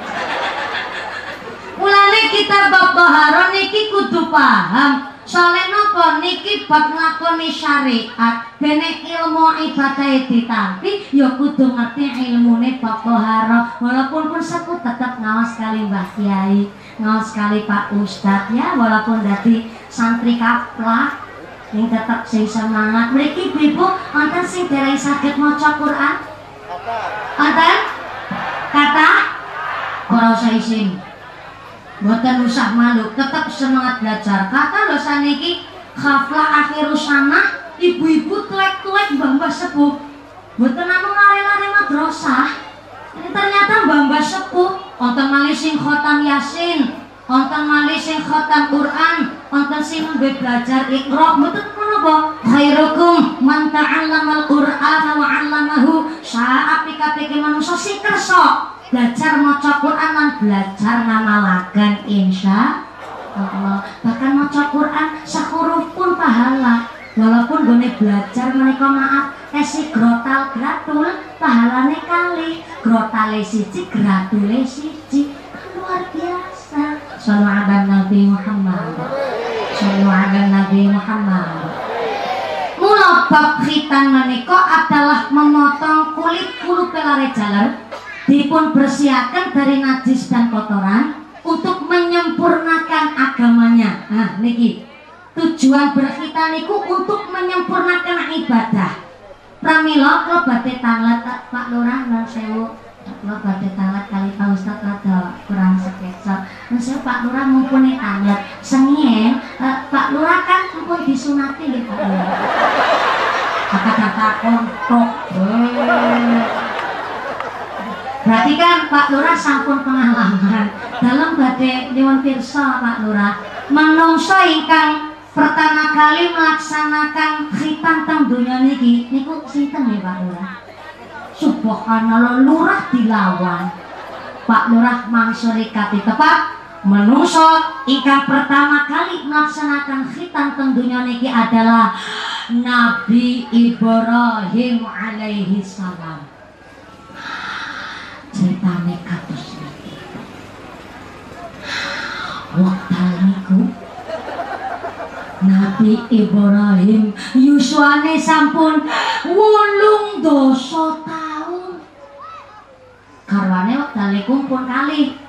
Mulane kita bab taharah niki kudu paham. Soale napa niki bab nglakoni syariat. Dene ilmu ibadah ditampi ya kudu ngerti ilmune bab taharah. Walaupun pun sepu tetap ngawas kali Mbah Kiai, ngawas kali Pak Ustadz ya walaupun dadi santri kaplak yang tetap sing semangat. Mriki ibu wonten sing dereng saged maca Quran? Wonten? Kata? Ora usah isin. Buatan usah malu, tetap semangat belajar. Kata lo saniki khaflah akhir sana, ibu-ibu tuek-tuek mbah-mbah sepuh. Buatan namun lari-lari madrasah. Ini ternyata mbah-mbah sepuh. Onten malih sing khotam yasin, onten malih sing khotam Quran, onten sing ngombe belajar ikhra. Mboten menapa? Khairukum man ta'allamal Qur'ana wa 'allamahu. Saapik-apike manungsa sing kersa belajar maca Quran lan belajar ngamalaken insya Allah bahkan maca Quran sahuruf pun pahala walaupun gue belajar menika maaf esi grotal gratul pahalane kali grotale siji gratule siji luar biasa Sallallahu ala Nabi Muhammad Sallallahu ala Nabi Muhammad Mula bab khitan adalah memotong kulit bulu pelare jalan dipun bersiakan dari najis dan kotoran untuk menyempurnakan agamanya. Nah, niki. Tujuan berkhitan niku untuk menyempurnakan ibadah. Pramila kula badhe tanglet Pak Lurah lan sewu. Kula badhe tanglet kali Pak Ustaz rada kurang sekecap. Nun sewu Pak Lurah mumpuni tanglet. Sengien uh, Pak Lurah kan mumpun disunati nggih Pak Lurah. Kata-kata kontok. Berarti kan Pak Lurah sampun pengalaman dalam badai Dewan Pirsa Pak Lurah menungso ingkang pertama kali melaksanakan khitan teng dunia niki niku sinten ya Pak Lurah Subhanallah lurah dilawan. Pak Lurah mangsuri kati tepat menungso ingkang pertama kali melaksanakan khitan teng dunia niki adalah Nabi Ibrahim alaihi salam. Ceritane kados Waktu niku Nabi Ibrahim yuswane sampun wolung dosa tahun garwane wektale kumpul kali.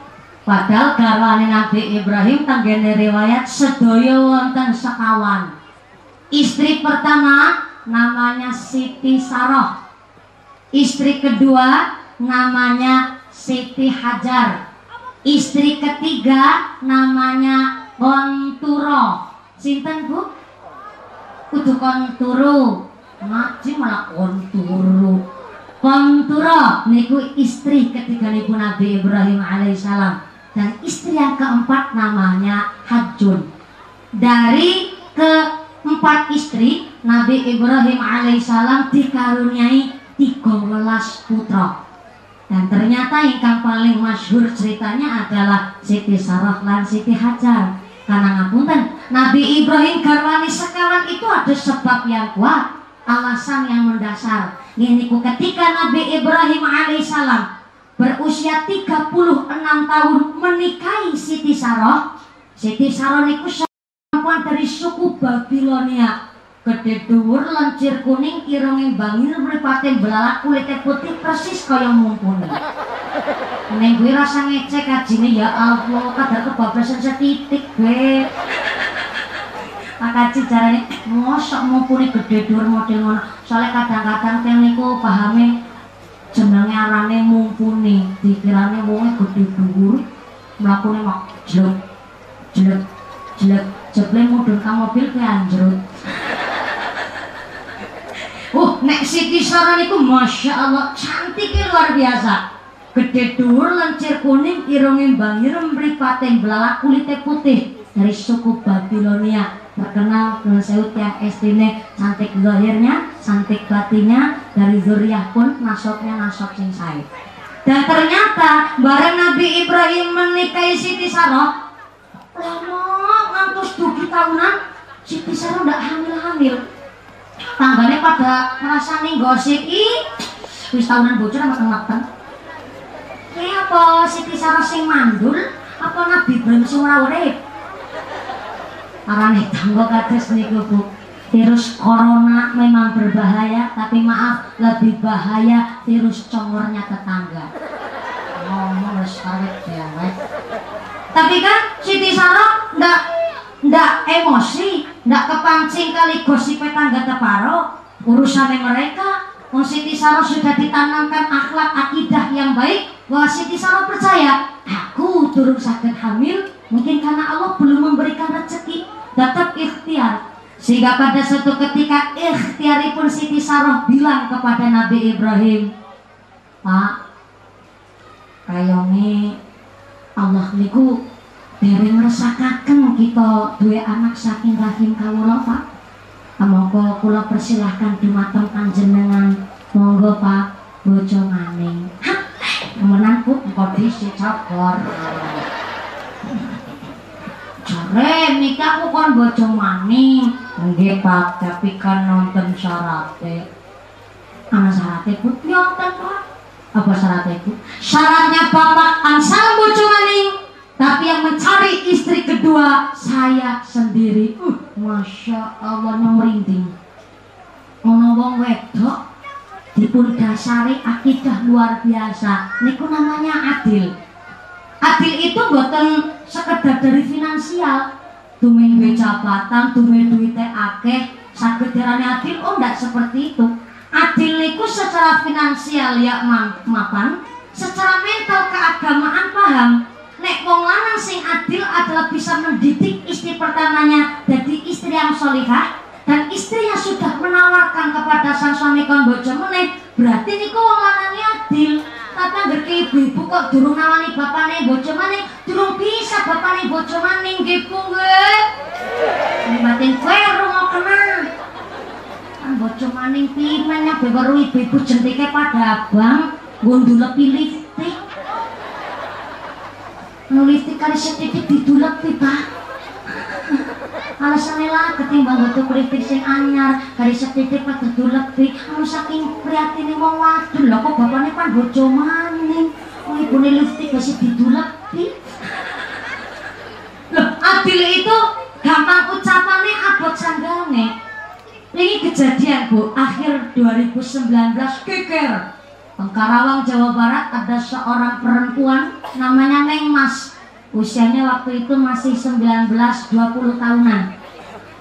Padahal garwane Nabi Ibrahim tanggene riwayat sedaya wonten sekawan. Istri pertama namanya Siti Saroh istri kedua namanya Siti Hajar. Istri ketiga namanya Konturo. Sinten Bu? Kudu kon turu. Ngaji malah kon turu. Kon turu niku istri ketiga niku Nabi Ibrahim alaihissalam dan istri yang keempat namanya Hajjun. Dari keempat istri Nabi Ibrahim alaihissalam dikaruniai 13 putra. Dan ternyata yang paling masyhur ceritanya adalah Siti Sarah dan Siti Hajar. Karena ngapunten, Nabi Ibrahim garwani sekawan itu ada sebab yang kuat, alasan yang mendasar. Ini ketika Nabi Ibrahim alaihissalam berusia 36 tahun menikahi Siti Saroh. Siti Saroh niku perempuan dari suku Babilonia. Gede dhuwur lancir kuning irunge bangir mripate belalak kulitnya putih persis kaya mumpuni. Neng gue rasa ngecek ajine ya Allah kadar kebablasan setitik gue. Maka caranya mosok mumpuni gede dhuwur model ngono. Soalnya kadang-kadang teng niku pahame jenenge arane mumpuni, dikirane wonge gede dhuwur, mlakune mak jelek jelek jelek jeble mudhun ka mobil ke anjrut. Oh, nek Siti Sarah niku Masya Allah cantiknya luar biasa. Gede dhuwur lencir kuning, irunge bangir, mripate belalak, kulitnya putih dari suku Babilonia terkenal dengan yang estine cantik zahirnya, cantik batinnya dari zuriyah pun nasoknya nasok sing sae. Dan ternyata bareng Nabi Ibrahim menikahi Siti Sarah, lama ngantos tujuh tahunan Siti Sarah udah hamil-hamil. Tanggane pada merasa nih gosip ih wis tahunan bocor sama mateng ini apa Siti Sarah sing mandul apa Nabi Ibrahim sing ora arane tanggo kados niku Bu. Virus corona memang berbahaya tapi maaf lebih bahaya virus congornya tetangga. Ngomong wis kawit dewek. Tapi kan Siti Sarah ndak ndak emosi ndak kepancing kali gosip tetangga teparo urusannya mereka Wong Siti Saro sudah ditanamkan akhlak akidah yang baik bahwa Siti Saro percaya aku turun sakit hamil mungkin karena Allah belum memberikan rezeki tetap ikhtiar sehingga pada suatu ketika ikhtiaripun Siti Saro bilang kepada Nabi Ibrahim Pak kayonge Allah niku dereng resakaken kita dua anak saking rahim kawula Pak Monggo kula persilahkan dumateng panjenengan. Monggo Pak bojo maning. Hah, temenan Bu engko disi cokor. Jare nikah ku kon bojo maning. Nggih Pak, tapi kan nonton syaratnya. Ana syaratnya Bu, nonton Pak. Apa syaratnya Bu? Syaratnya Bapak ansal bojo maning tapi yang mencari istri kedua saya sendiri. Uh, Masya Allah merinding. Ono wong wedok dipun dasari akidah luar biasa. Niku namanya adil. Adil itu bukan sekedar dari finansial, tumen duwe jabatan tumen duwite akeh saged dirani adil. Oh ndak seperti itu. Adil niku secara finansial ya mapan. Secara mental keagamaan paham? Nek wong lanang sing adil adalah bisa mendidik istri pertamanya jadi istri yang solihah dan istri yang sudah menawarkan kepada sang suami kon bojo meneh berarti niku wong lanangnya adil. Tapi anggar ibu-ibu kok durung nawani bapane bojo maning durung bisa bapane bojo maning nggih Bu nggih. Batin kowe rungokna kan bojo maning pimen nyabe karo ibu-ibu jentike pada abang ngundulep lipstik. Nulis kali sedikit didulepi pak alasannya lah ketimbang batu kritik sing anyar kali sedikit pada dulepi anu saking prihatin wong wadon. Lho kok bapaknya kan bojo maning? Oh ibu lipstik kasih didulepi loh adil itu gampang ucapannya abot sanggane ini kejadian bu akhir 2019 keker Karawang Jawa Barat ada seorang perempuan namanya Neng Mas usianya waktu itu masih 19-20 tahunan.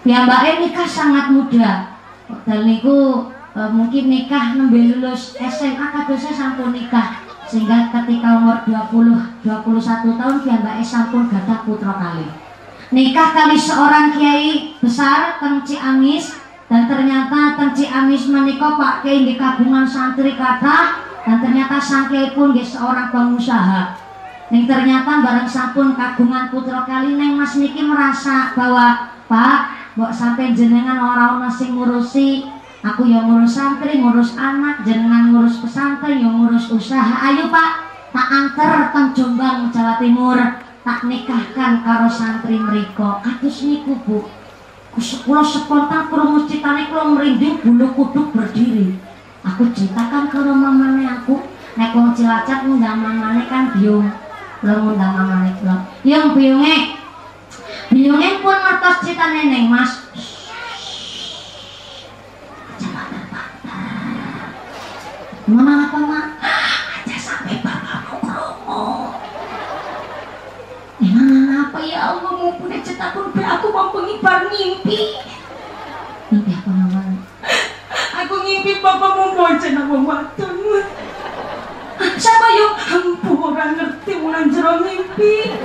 Mbak nikah sangat muda. Dan niku e, mungkin nikah nembe lulus SMA kadosnya sampun nikah. Sehingga ketika umur 20 21 tahun Mbak sampun gadah putra kali. Nikah kali seorang kiai besar Teng Ciamis. Dan ternyata Teng Ciamis menikah Pak Kiai kabungan santri kata dan ternyata sangkai pun dia seorang pengusaha Neng ternyata barang sampun kagungan putra kali Neng Mas Niki merasa bahwa Pak, buat sampai jenengan orang-orang sing ngurusi. Aku yang ngurus santri, ngurus anak, jenengan ngurus pesantren, yang ngurus usaha. Ayo Pak, tak antar teng Jombang, Jawa Timur Tak nikahkan karo santri mereka Katus niku bu. Kulo spontan krungu citane kulo merinding bulu kuduk berdiri. Aku ceritakan ke rumah mana aku. Naik wong cilacap ngundang mamane kan biung lo ngundang mamane kula yang biungnya biungnya pun ngertos cerita neneng mas Mana apa mak? Aja sampai bapakmu kromo. Gimana apa ya Allah mau punya cetakun aku mau pengibar mimpi. Mimpi apa namanya? Aku ngimpi bapak mau bonceng sama wadon. Siapa yuk? Ampu orang mulan jero ngimpi.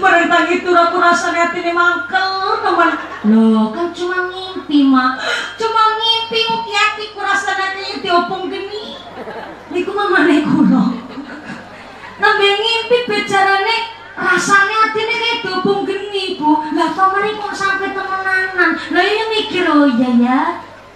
Barang tangi tur aku rasanya hati ini mangkel teman. Loh kan cuma ngimpi mak. Cuma ngimpi uki hati ku rasanya hati diopong geni. Niku mama kulo. Nambe ngimpi bicarane rasanya hati ini kayak diopong geni bu. Lah paman kok sampai temenanan. Lah ini mikir oh iya ya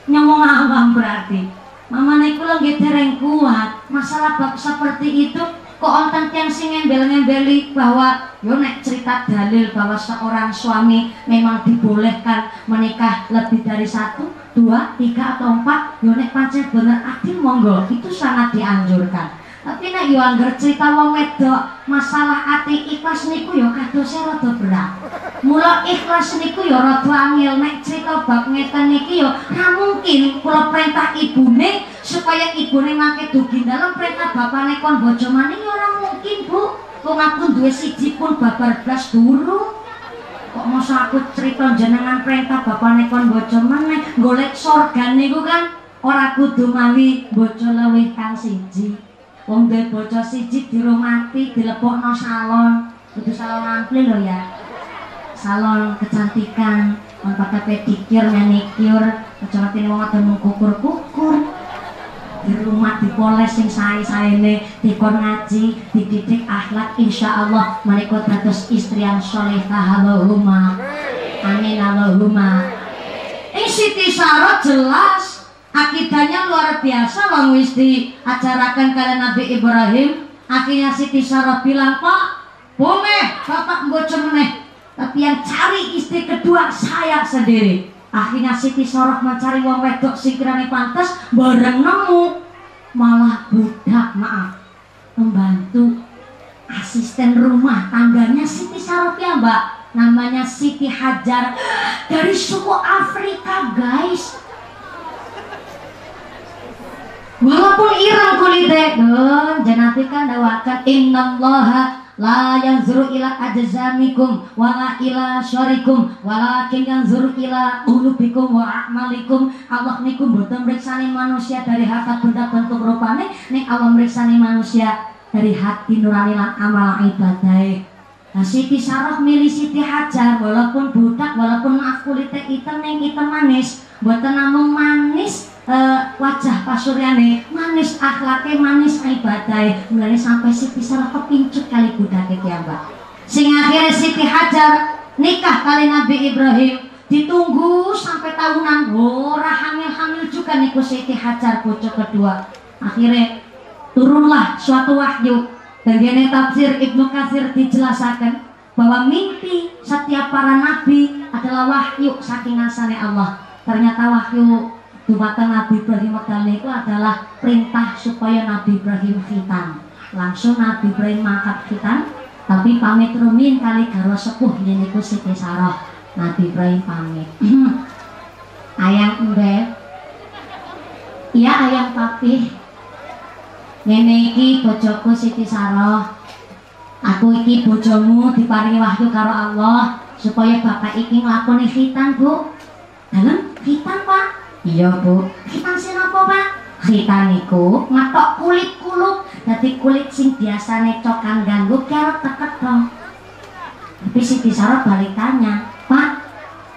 nyomong awam berarti mama naik pulang tereng kuat masalah bab seperti itu kok onten tiang sing ngembel-ngembeli bahwa yo nek cerita dalil bahwa seorang suami memang dibolehkan menikah lebih dari satu, dua, tiga atau empat yo nek pancen bener adil monggo. Itu sangat dianjurkan tapi nek yo anggar cerita wong wedok masalah ati ikhlas niku yo kadose rada berat. Mula ikhlas niku yo rada angel nek cerita bab ngeten niki yo ra mungkin kula perintah ibune supaya ibune mangke dugi dalam perintah bapakne kon bojo maning yo ora mungkin, Bu. Wong aku duwe siji pun babar blas durung. Kok masa aku cerita jenengan perintah bapakne kon bojo meneh golek sorga niku kan ora kudu mawi bojo lewih kang siji. Wong duwe bocah siji dirumati dilepokno salon. Kudu salon ampli lho ya. Salon kecantikan, on pakai pedikir, manicure, aja ngerti wong ado kukur-kukur. Di rumah dipoles sing sae-saene, dikon ngaji, dididik akhlak insya Allah menika dados istri yang salehah Allahumma. Amin Allahumma. Ing Siti Sarah jelas akidahnya luar biasa wong wis diajarakan kalian Nabi Ibrahim. Akhirnya Siti Sarah bilang pak boleh bapak bojo meneh. Tapi yang cari istri kedua saya sendiri. Akhirnya Siti Sarah mencari wong wedok sikirane pantas bareng nemu. Malah budak maaf membantu asisten rumah tangganya Siti Sarah ya mbak. Namanya Siti Hajar. Dari suku Afrika guys Walaupun irang kulite, don janati kan dawakan innallaha la yanzuru ila ajzamikum wala ila syarikum. Walakin yanzuru ila ulubikum wa a'malikum. Allah niku mboten mriksani manusia dari harta benda bentuk rupane. Ning Allah mriksani manusia dari hati nurani lan amal ibadah Nah, Siti Sarah milih Siti Hajar walaupun budak walaupun maaf kulitnya hitam ning hitam manis buatan namung manis uh, wajah pasuryane manis akhlaknya manis ibadah mulai sampai Siti Sarah kepincut kali budak iki ya Mbak. Sing akhirnya Siti Hajar nikah kali Nabi Ibrahim. Ditunggu sampai tahunan ora hamil-hamil juga niku Siti Hajar bocah kedua. Akhirnya turunlah suatu wahyu dan ini tafsir Ibnu Katsir dijelaskan bahwa mimpi setiap para nabi adalah wahyu saking asane Allah. Ternyata wahyu dumateng Nabi Ibrahim Magdalena itu adalah perintah supaya Nabi Ibrahim khitan. Langsung Nabi Ibrahim mangkat khitan, tapi pamit rumin kali karo sepuh niku Siti Sarah. Nabi Ibrahim pamit. ayang mbak, iya ayang papi, ngene iki bojoku Siti Saroh aku iki bojomu diparingi wahyu karo Allah supaya bapak iki nglakoni khitan bu. Dalam khitan pak? Iya bu. Khitan sing apa pak? Khitan iku ngatok kulit kuluk dadi kulit sing biasane cokan ganggu kerot teket dong tapi Siti Saroh balik tanya pak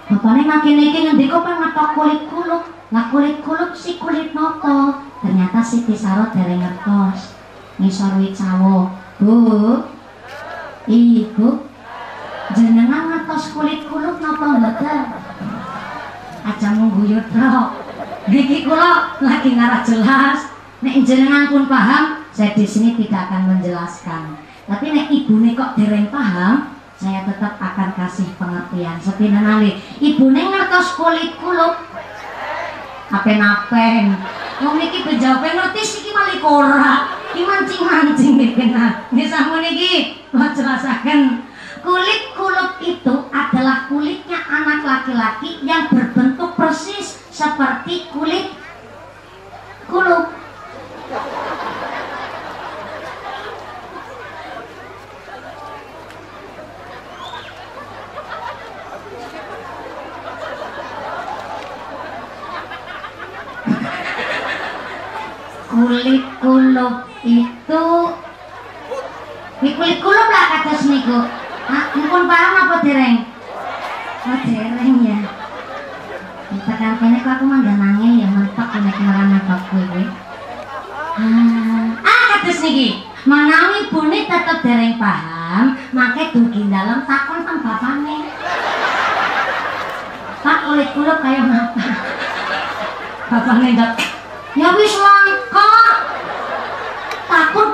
bapaknya makin iki ngendiko pak ngatok kulit kuluk lah kulit kuluk si kulit nopo? Ternyata Siti Sarot dari ngertos ngisor cawo bu? Ibu? Jenengan ngertos kulit kulit napa mboten aja mengguyur tok kula lagi ngarah jelas. Nek jenengan pun paham saya di sini tidak akan menjelaskan. Tapi nek ibu nih kok dereng paham saya tetap akan kasih pengertian. Seperti nanti ibu nih ngertos kulit kulit apen-apen Wong niki bejape ngerti siki malik ora. Ki mancing-mancing iki nah. Nggih sampun niki jelasaken kulit kulup itu adalah kulitnya anak laki-laki yang berbentuk persis seperti kulit kulup. Kulit kulup itu di kulit kulup lah kata seniku nah, pun paham apa dereng? Oh dereng ya. Tekan kene kok aku mangganange ya. Mentok nek marane bapku iki ah, ah kata seniki menawi bune tetep dereng paham make dugi dalam takon teng bapakne Pak kulit kulup kayak ngapa bapaknya enggak ya wis langka takut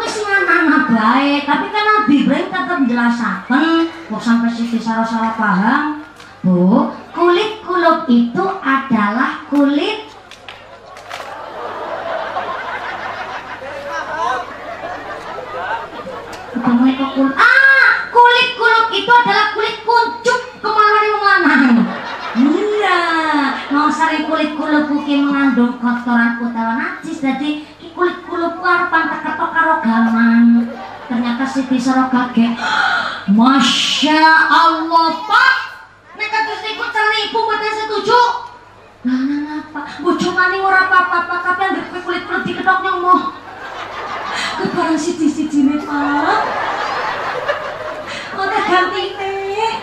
anak baik tapi kan Nabi Ibrahim tetap menjelaskan kok sampai salah-salah paham bu kulit kulub itu adalah kulit Ah, kulit kulub itu adalah kulit kuncup ke mana yang lanang. Iya, sering kulit kulub mungkin mengandung kotoran utawa najis jadi kulit kulub warpan teketok karo gaman. Ternyata Siti Soro kaget. Masya Allah Pak, nek niku cari ibu mboten setuju. Lah apa? Bojo mani ora apa-apa, kapan kulit kulit diketok nyomoh. Kebarang siji-sijine Pak. Kok ganti nih?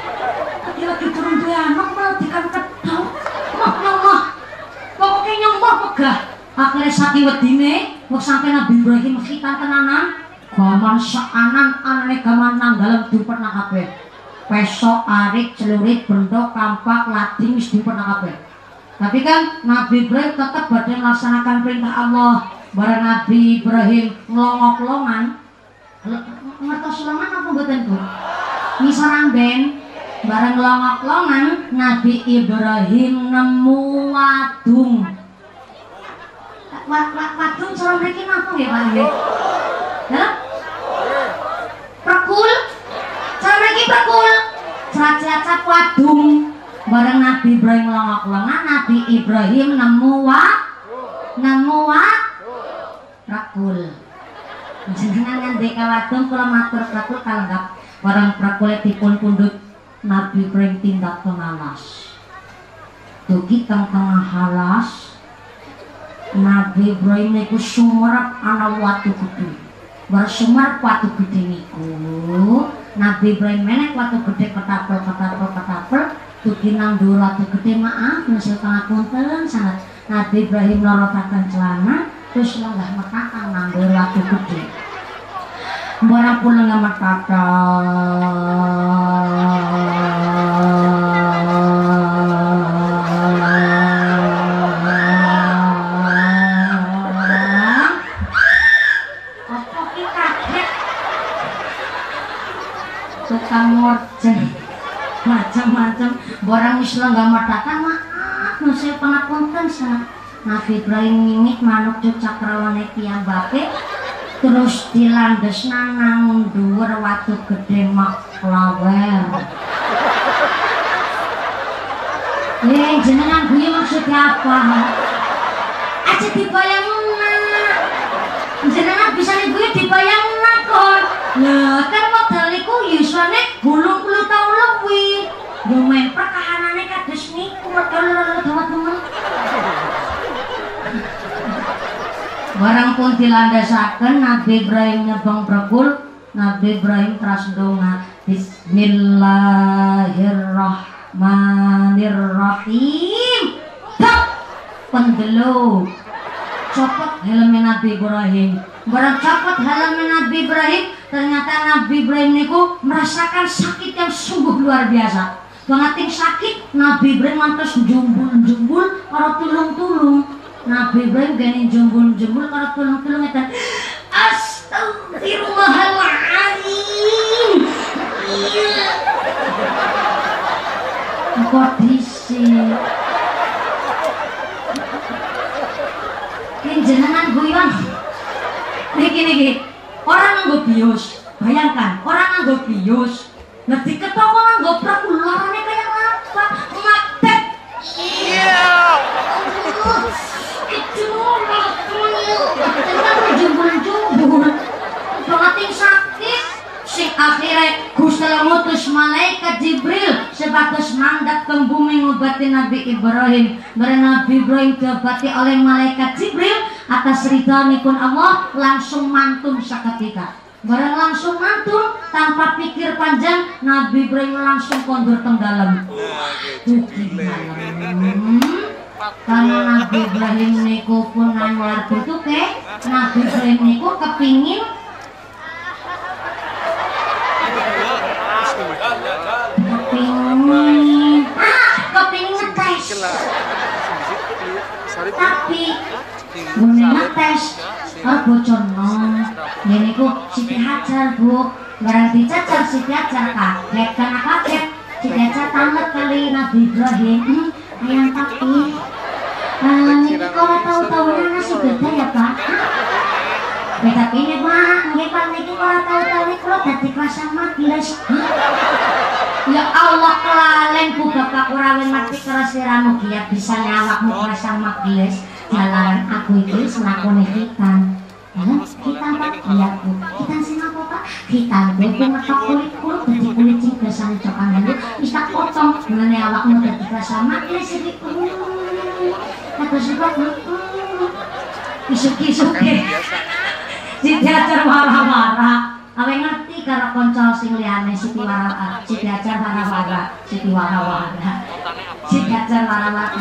Lagi-lagi turun dua anak malah dikan ketok. Mah nyomoh. Pokoknya nyomoh megah. Akhirnya saking wedine, mau sampai Nabi Ibrahim khitan tenanan, gaman seanan anane gaman nang dalam diumpet nang kabeh. Pesok, arik, celurit, bendok, kampak, lading wis diumpet nang kabeh. Tapi kan Nabi Ibrahim tetap badhe melaksanakan perintah Allah. Barang Nabi Ibrahim ngelongok-longan, ngertos longan apa mboten Bu? Misaran ben bareng ngelongok-longan Nabi Ibrahim nemu wadung. Wadung cara mriki napa nggih Pak nggih? Hah? Prekul? Cara mriki prekul. Celacap wadung. Bareng Nabi Ibrahim ngelongok-longan Nabi Ibrahim nemu wa nemu wa Rakul. jenengan ngandhe kawadon kula matur prakul kalenggap barang prakule dipun pundhut Nabi Ibrahim tindak pengalas dugi teng tengah halas Nabi Ibrahim niku sumerep ana watu gede bar sumerep watu gede niku. Nabi Ibrahim menek watu gede ketapel ketapel ketapel dugi nang dhuwur watu gede maaf mesil pangapunten sangat Nabi Ibrahim lorotaken celana terus lenggah metakan nang dhuwur watu gede Barang pulang sama kakak barang wis lenggah matakan maaf nusa pangapunten sa. Nabi Ibrahim mimik manuk cakrawane piyambake terus dilandes nang dhuwur watu gede mak. Lawer Eh, jenengan gue maksudnya apa? Aja dibayang Jenengan bisa nih gue dibayang kok. Lah, kan modal iku yusane gulung puluh tahun lebih. Yo main pertahanannya kados niku mergo teman-teman. Barang pun dilandasaken Nabi Ibrahim nyebang brekul Nabi Ibrahim teras donga Bismillahirrahmanirrahim. Tak pendelo copot helmnya Nabi Ibrahim. Barang copot helmnya Nabi Ibrahim ternyata Nabi Ibrahim niku merasakan sakit yang sungguh luar biasa. Banget sakit Nabi Ibrahim mantas jumbul-jumbul para tulung-tulung Nabi Ibrahim gani jembul-jembul kalau tulung-tulung itu Astagfirullahaladzim. Iya Kok disi Ini jenengan guyon Niki niki Orang nganggo bios Bayangkan orang nganggo bios Ngerti ketok nganggo prak Luarannya kayak apa? Ngatet Iya. Yeah Nabi Ibrahim Mereka Nabi Ibrahim diobati oleh malaikat Jibril atas ridhanipun Allah langsung mantum seketika Barang langsung mantul tanpa pikir panjang Nabi Ibrahim langsung kondur teng dalam. Hmm karena Nabi Ibrahim niku pun nanyar ke Nabi Ibrahim niku kepingin kepingin kepingin ngetes tapi Bune ngetes oh bocor nong ini ku Siti Hajar bu barang dicacar Siti Hajar kaget karena kaget Siti Hajar tamat kali Nabi Ibrahim yang tapi ini kalau tahu-tahu nasi beda ya Pak. Beda ini Pak. Ini Pak ini kalau tahu-tahu ini kalau dari kelas sama gelas ya Allah kelalen ku bapak kurawin mati kerasiramu dia bisa nyawakmu kelas sama gelas jalanan aku itu selaku hitam Pak? Iya bu. Hitam sih apa pak? Hitam bu, bu ngetok kulit kulit jadi kulit sing biasa cokan dulu. Bisa potong. Mengenai awakmu dari kelas sama gelas jadi kata sebab isuki-isuki si diajar marah-marah awe ngerti karo konco sing liyane Siti Wara si diajar wara-wara Siti wara-wara si diajar wara-wara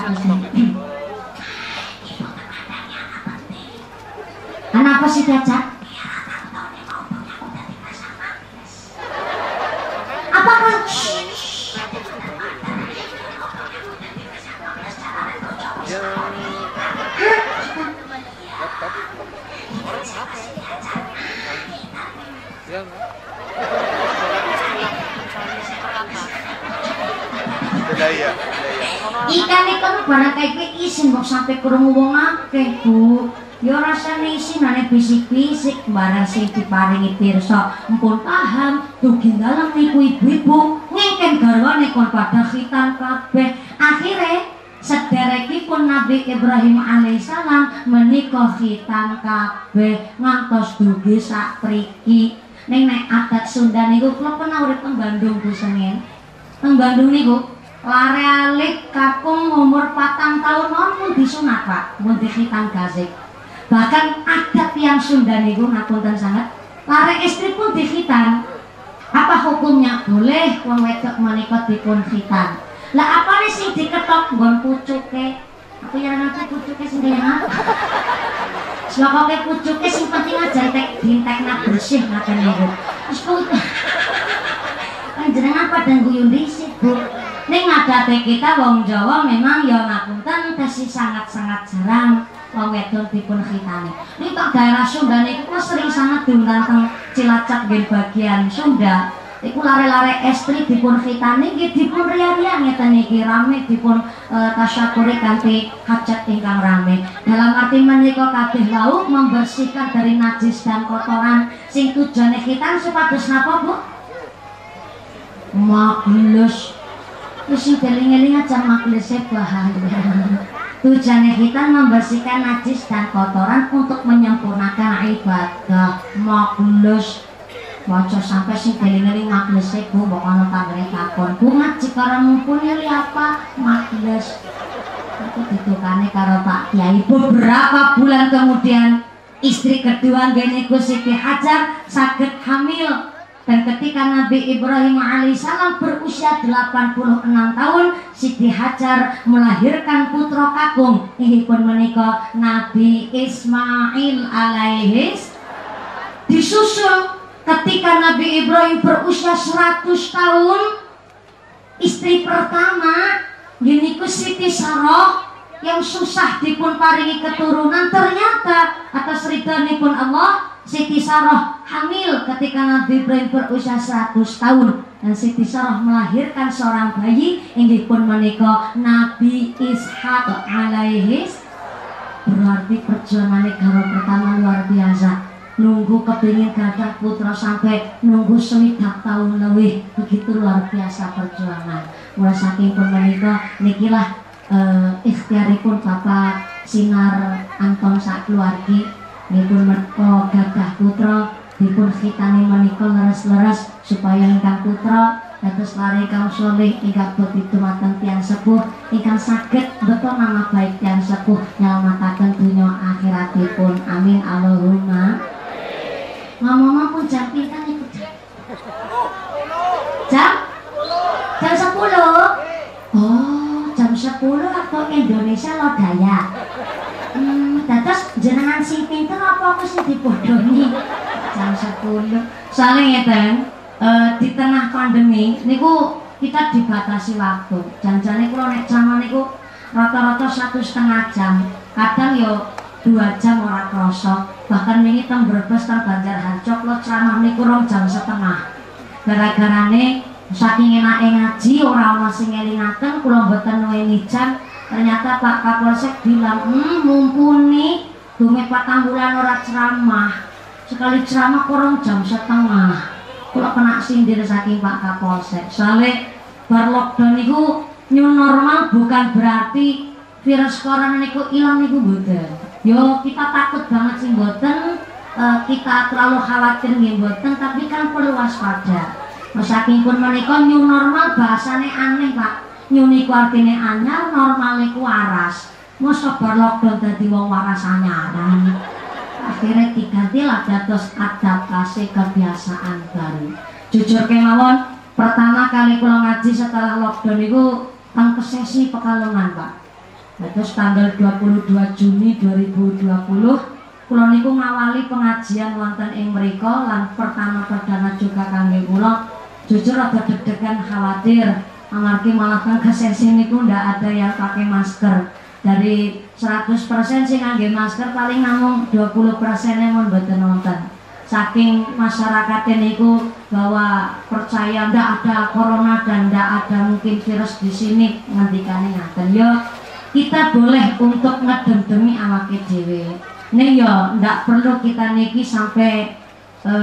Kenapa sih diajar? Apakah Ikan ikan barang kayak gue isin kok sampai kurung wong akeh bu. Ya rasane isin ane bisik-bisik barang sing diparingi pirsa. Empun paham dugi dalam niku ibu-ibu ngengken garwane kon pada khitan kabeh. Akhire pun Nabi Ibrahim alaihissalam menikah khitan kabeh ngantos dugi sak priki ning nek adat Sunda niku kula pernah urip teng Bandung Bu Sengin. Teng Bandung niku lare alik kakung umur patang tahun non disunat Pak. Pun dikhitan gazik bahkan adat yang Sunda niku ngapunten sangat. Lare istri pun dikhitan apa hukumnya? Boleh wong wedok menikah dipun khitan lah apa nih sing diketok? Nggon pucuke. Aku yang ngaji pucuke sing Sebab kau pucuknya sing penting aja tek dintek nak bersih ngaten niku. Terus kau jenengan pada guyon dhisik, Bu. Ning ngadate kita wong Jawa memang ya ngapunten tesih sangat-sangat jarang wong wedok dipun khitani. Tok daerah Sunda niku sering sangat diundang teng Cilacap nggih bagian Sunda. Iku lare-lare estri dipun khitani nggih dipun ria-ria ngeten iki rame dipun e, tasyakuri kanthi hajat ingkang rame. Dalam arti menika kabeh wau membersihkan dari najis dan kotoran sing tujuane khitan supados napa Bu? Maklus. Wis eling-eling aja makluse bahaya. Tujuannya kita membersihkan najis dan kotoran untuk menyempurnakan ibadah. Maklus Waca sampai sing keling-eling makles bu mbok ana tanggane takon. Bu ngaji karo mumpuni li apa? Makles. Aku ditukane karo Pak Kiai beberapa bulan kemudian istri kedua geniku Siti Hajar sakit hamil dan ketika Nabi Ibrahim alaihissalam berusia 86 tahun Siti Hajar melahirkan putra kakung. Ini pun menikah Nabi Ismail alaihis disusul ketika Nabi Ibrahim berusia 100 tahun. Istri pertama gini ku Siti Saroh yang susah dipun paringi keturunan ternyata atas pun Allah Siti Saroh hamil ketika Nabi Ibrahim berusia 100 tahun. Dan Siti Saroh melahirkan seorang bayi yang pun menikah Nabi Ishak alaihis berarti perjuangan negara pertama luar biasa. Nunggu kepingin gadah putra sampai nunggu semidak tahun lebih. Begitu luar biasa perjuangan. Mulai saking pun menikah nikilah uh, ikhtiaripun Bapak Sinar Anton sak keluargi nipun merko gadah putra dipun khitani menika leres-leres supaya ingkang putra dados lari kaum soleh ingkang begitu mateng tiang sepuh ingkang sakit betul nama baik tiang sepuh nyelamataken dunia akhiratipun. Amin. Allahumma. Ngomong pun jam pintar ikut jam jam? Jam sepuluh? Oh jam sepuluh atau Indonesia lo daya hmm, terus jenengan si pintar apa aku sih dibodohi? Jam sepuluh. Soalnya ya ten uh, di tengah pandemi niku kita dibatasi waktu. Janjane kalau naik jaman niku rata-rata satu setengah jam. Kadang yo dua jam orang krosok bahkan ini teng berbes teng banjar harjok lo ceramah ini kurang jam setengah. Gara-gara nih saking enake ngaji orang masih ngelingaken kula mboten nuweni jam ternyata Pak Kapolsek bilang hmm mumpuni. Dume patang bulan ora ceramah. Sekali ceramah kurang jam setengah. Kula kena sindir saking Pak Kapolsek? Soalnya bar lockdown itu new normal bukan berarti virus corona niku ilang niku mboten. Yo kita takut banget sih boten uh, kita terlalu khawatir nih boten tapi kan perlu waspada. Saking pun menikah new normal bahasanya aneh pak new niku artinya anyar normal niku waras masa lockdown dadi wong waras anyaran. Akhirnya diganti lah dados adaptasi kebiasaan baru. Jujur kemawon pertama kali pulang ngaji setelah lockdown itu tang kesesi pekalongan pak. Terus tanggal 22 Juni 2020 kula niku ngawali pengajian wonten ing mriku lan pertama perdana juga kangge kula. Jujur agak deg-degan khawatir amargi malah kan kesesi niku ndak ada yang pakai masker. Dari 100% sih ngangge masker paling namung 20% yang mboten nonton. Saking masyarakat niku bahwa percaya ndak ada corona dan ndak ada mungkin virus di sini ngendikane ngaten. Yo kita boleh untuk ngedem-demi awake dhewe. Nih yo ndak perlu kita niki sampai e,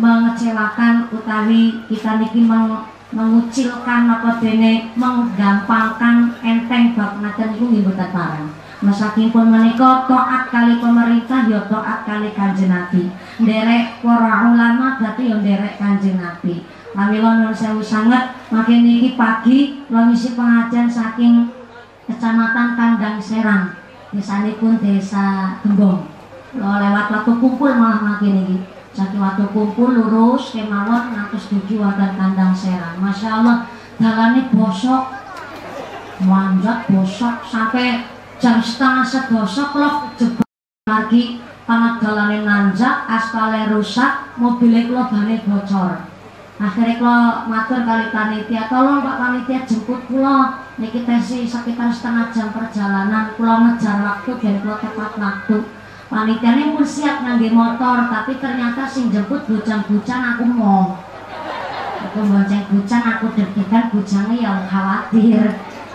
mengecewakan utawi kita niki meng, mengucilkan apa dene menggampangkan enteng bab ngaten iku nggih boten parang. Masaking pun menika taat kali pemerintah ya taat kali Kanjeng Nabi. Nderek para ulama berarti ya nderek Kanjeng Nabi. Pamila nuwun sewu sanget makin niki pagi ngisi pengajian saking Kecamatan Kandang Serang. Desanipun Desa Gembong. Lewat waktu kumpul malah makin niki. Saking waktu kumpul lurus kemawon ngantos tujuh wonten Kandang Serang. Masya Allah dalane bosok manjat bosok sampai jam setengah sedasa kula jebak lagi. Panadalane nanjak aspale rusak mobilnya kula bane bocor. Akhirnya kula matur kali panitia tolong pak panitia jemput kula. Niki tesi sekitar setengah jam perjalanan kula ngejar waktu dan kula tepat waktu panitianya pun siap ngangge motor tapi ternyata sing jemput bujang-bujang aku mau. Aku bonceng bujang aku deg-degan bujangnya yang khawatir.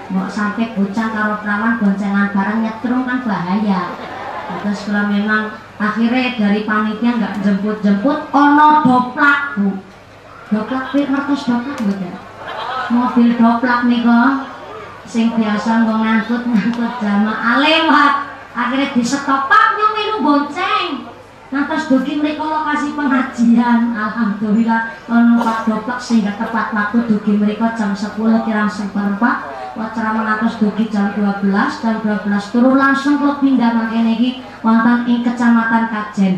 Mau sampai bocah karo perawan boncengan barang nyetrum kan bahaya. Terus kalau memang akhirnya dari panitia nggak jemput-jemput ono doplak bu. Doplak pir ngertos doplak betul mobil doplak nih kok sing biasa ngangkut ngangkut jamaah lewat. Akhirnya disetop pak nyong bonceng. Nanti dugi mereka lokasi pengajian. Alhamdulillah Kalau pak doplak sehingga tepat waktu dugi mereka jam 10 kira seperempat Wacara mengatus dugi jam 12 jam 12 turun langsung ke pindah makanya ini wonten ing kecamatan Kajen.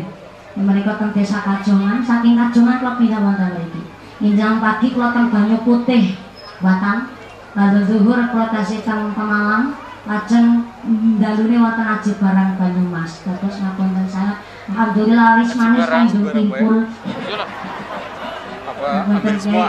Mereka teng desa Kajongan saking Kajongan kalau pindah wonten lagi Injang pagi kalau teng Banyu Putih. Batang lalu zuhur tasih teng Pemalang lajeng dalune wonten aji barang Banyumas. Terus ngapunten saya Alhamdulillah laris manis tanjung timpul. Mboten kaya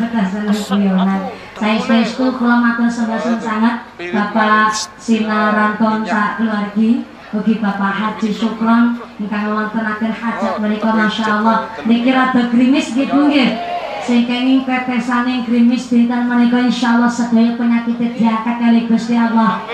kekasan guyonan. Saya sestu kula matur sebasen sangat. Bapak Sinaranton sak keluargi Ugi Bapak Haji Sukron ingkang wontenaken hajat menika masyaallah niki rada grimis gitu nggih. Sing kenging pepesane grimis dinten menika insyaallah sedaya penyakit diangkat kali Gusti Allah.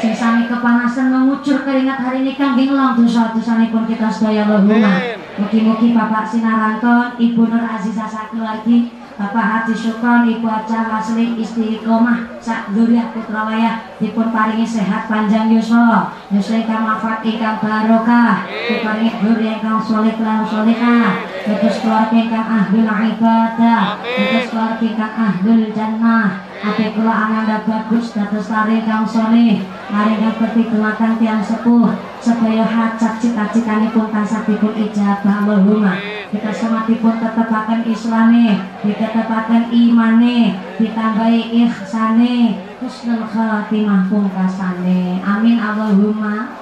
Sing sami kepanasan mengucur keringat hari ini kangge ngelong dosa-dosanipun kita sedaya Allahumma. Mugi-mugi Bapak Sinaranton, Ibu Nur Azizah lagi, Bapak Haji Syukron, Ibu Aca Masli Istiqomah, Sak Duriah Putra Wayah, dipun paringi sehat panjang yuswa, yuswa ingkang wafat ingkang barokah, diparingi duri ingkang soleh lan solehah, terus keluarga ingkang ahlul ibadah, terus keluarga ingkang ahlul jannah, Ate kula ananda bagus dados lari kang soleh. Lari kang pertitulakan tiang sepuh Sedaya hajat cita-citanipun tansah dipun ijabah. Allahumma Kita sematipun tetepaken islame Ditetepaken imane Ditambahi ihsane Husnul khatimah pungkasane Amin Allahumma.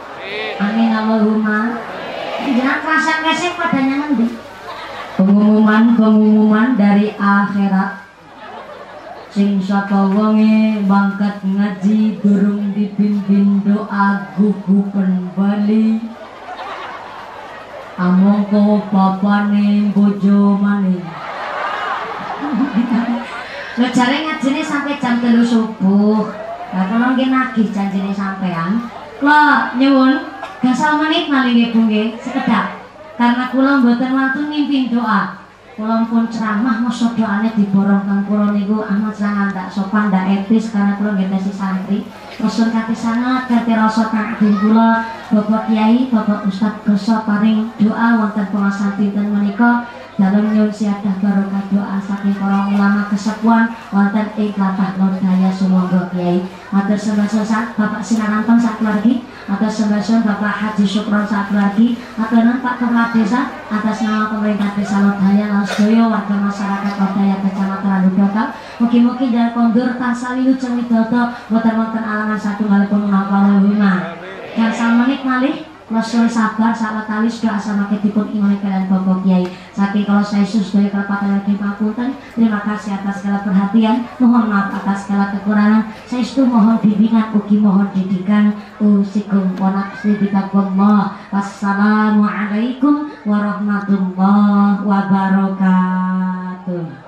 Amin. Allahumma. Jangan kerasa kesek padanya nanti Pengumuman-pengumuman dari akhirat sing saka wonge mangkat ngaji durung dipimpin doa gugupen Bali amongko bapane bojo maning Lo jare ngajine sampai jam telu subuh. Lah kula nggih nagih janjine sampean. Kula nyuwun gasal menit maling nggih Bu sekedap. Karena kula mboten wantun mimpin doa. Kula pun ceramah masa doane diborong kang kula niku amat sangat tak sopan tak etis karena kula nggih si santri. Rasul kate sangat kate rasa kagem kula Bapak Kiai, Bapak Ustadz Goso paring doa wonten pengasan dinten menika dalam nyun siadah barokah doa saking para ulama kesepuan wonten ing latah daya sumangga Kiai. Matur sembah Bapak Sinarantong sak lagi atas sembahyang Bapak Haji Syukron saat lagi atas Pak Kepala Desa atas nama pemerintah Desa Lodaya Lasdoyo warga masyarakat Lodaya Kecamatan Aludokal mungkin-mungkin jalan kondur tansali lucu widodo wonten-wonten alangan satu kali pun menapa yang sama menit malih Rasul sabar saat kali sudah asal dipun iman kalian bapak kiai. Saking kalau saya sus dari kelepatan lagi pakunten, terima kasih atas segala perhatian. Mohon maaf atas segala kekurangan. Saya itu mohon bimbingan, ugi mohon didikan. Usikum wa nafsi bitaqwallah. Wassalamualaikum warahmatullahi wabarakatuh.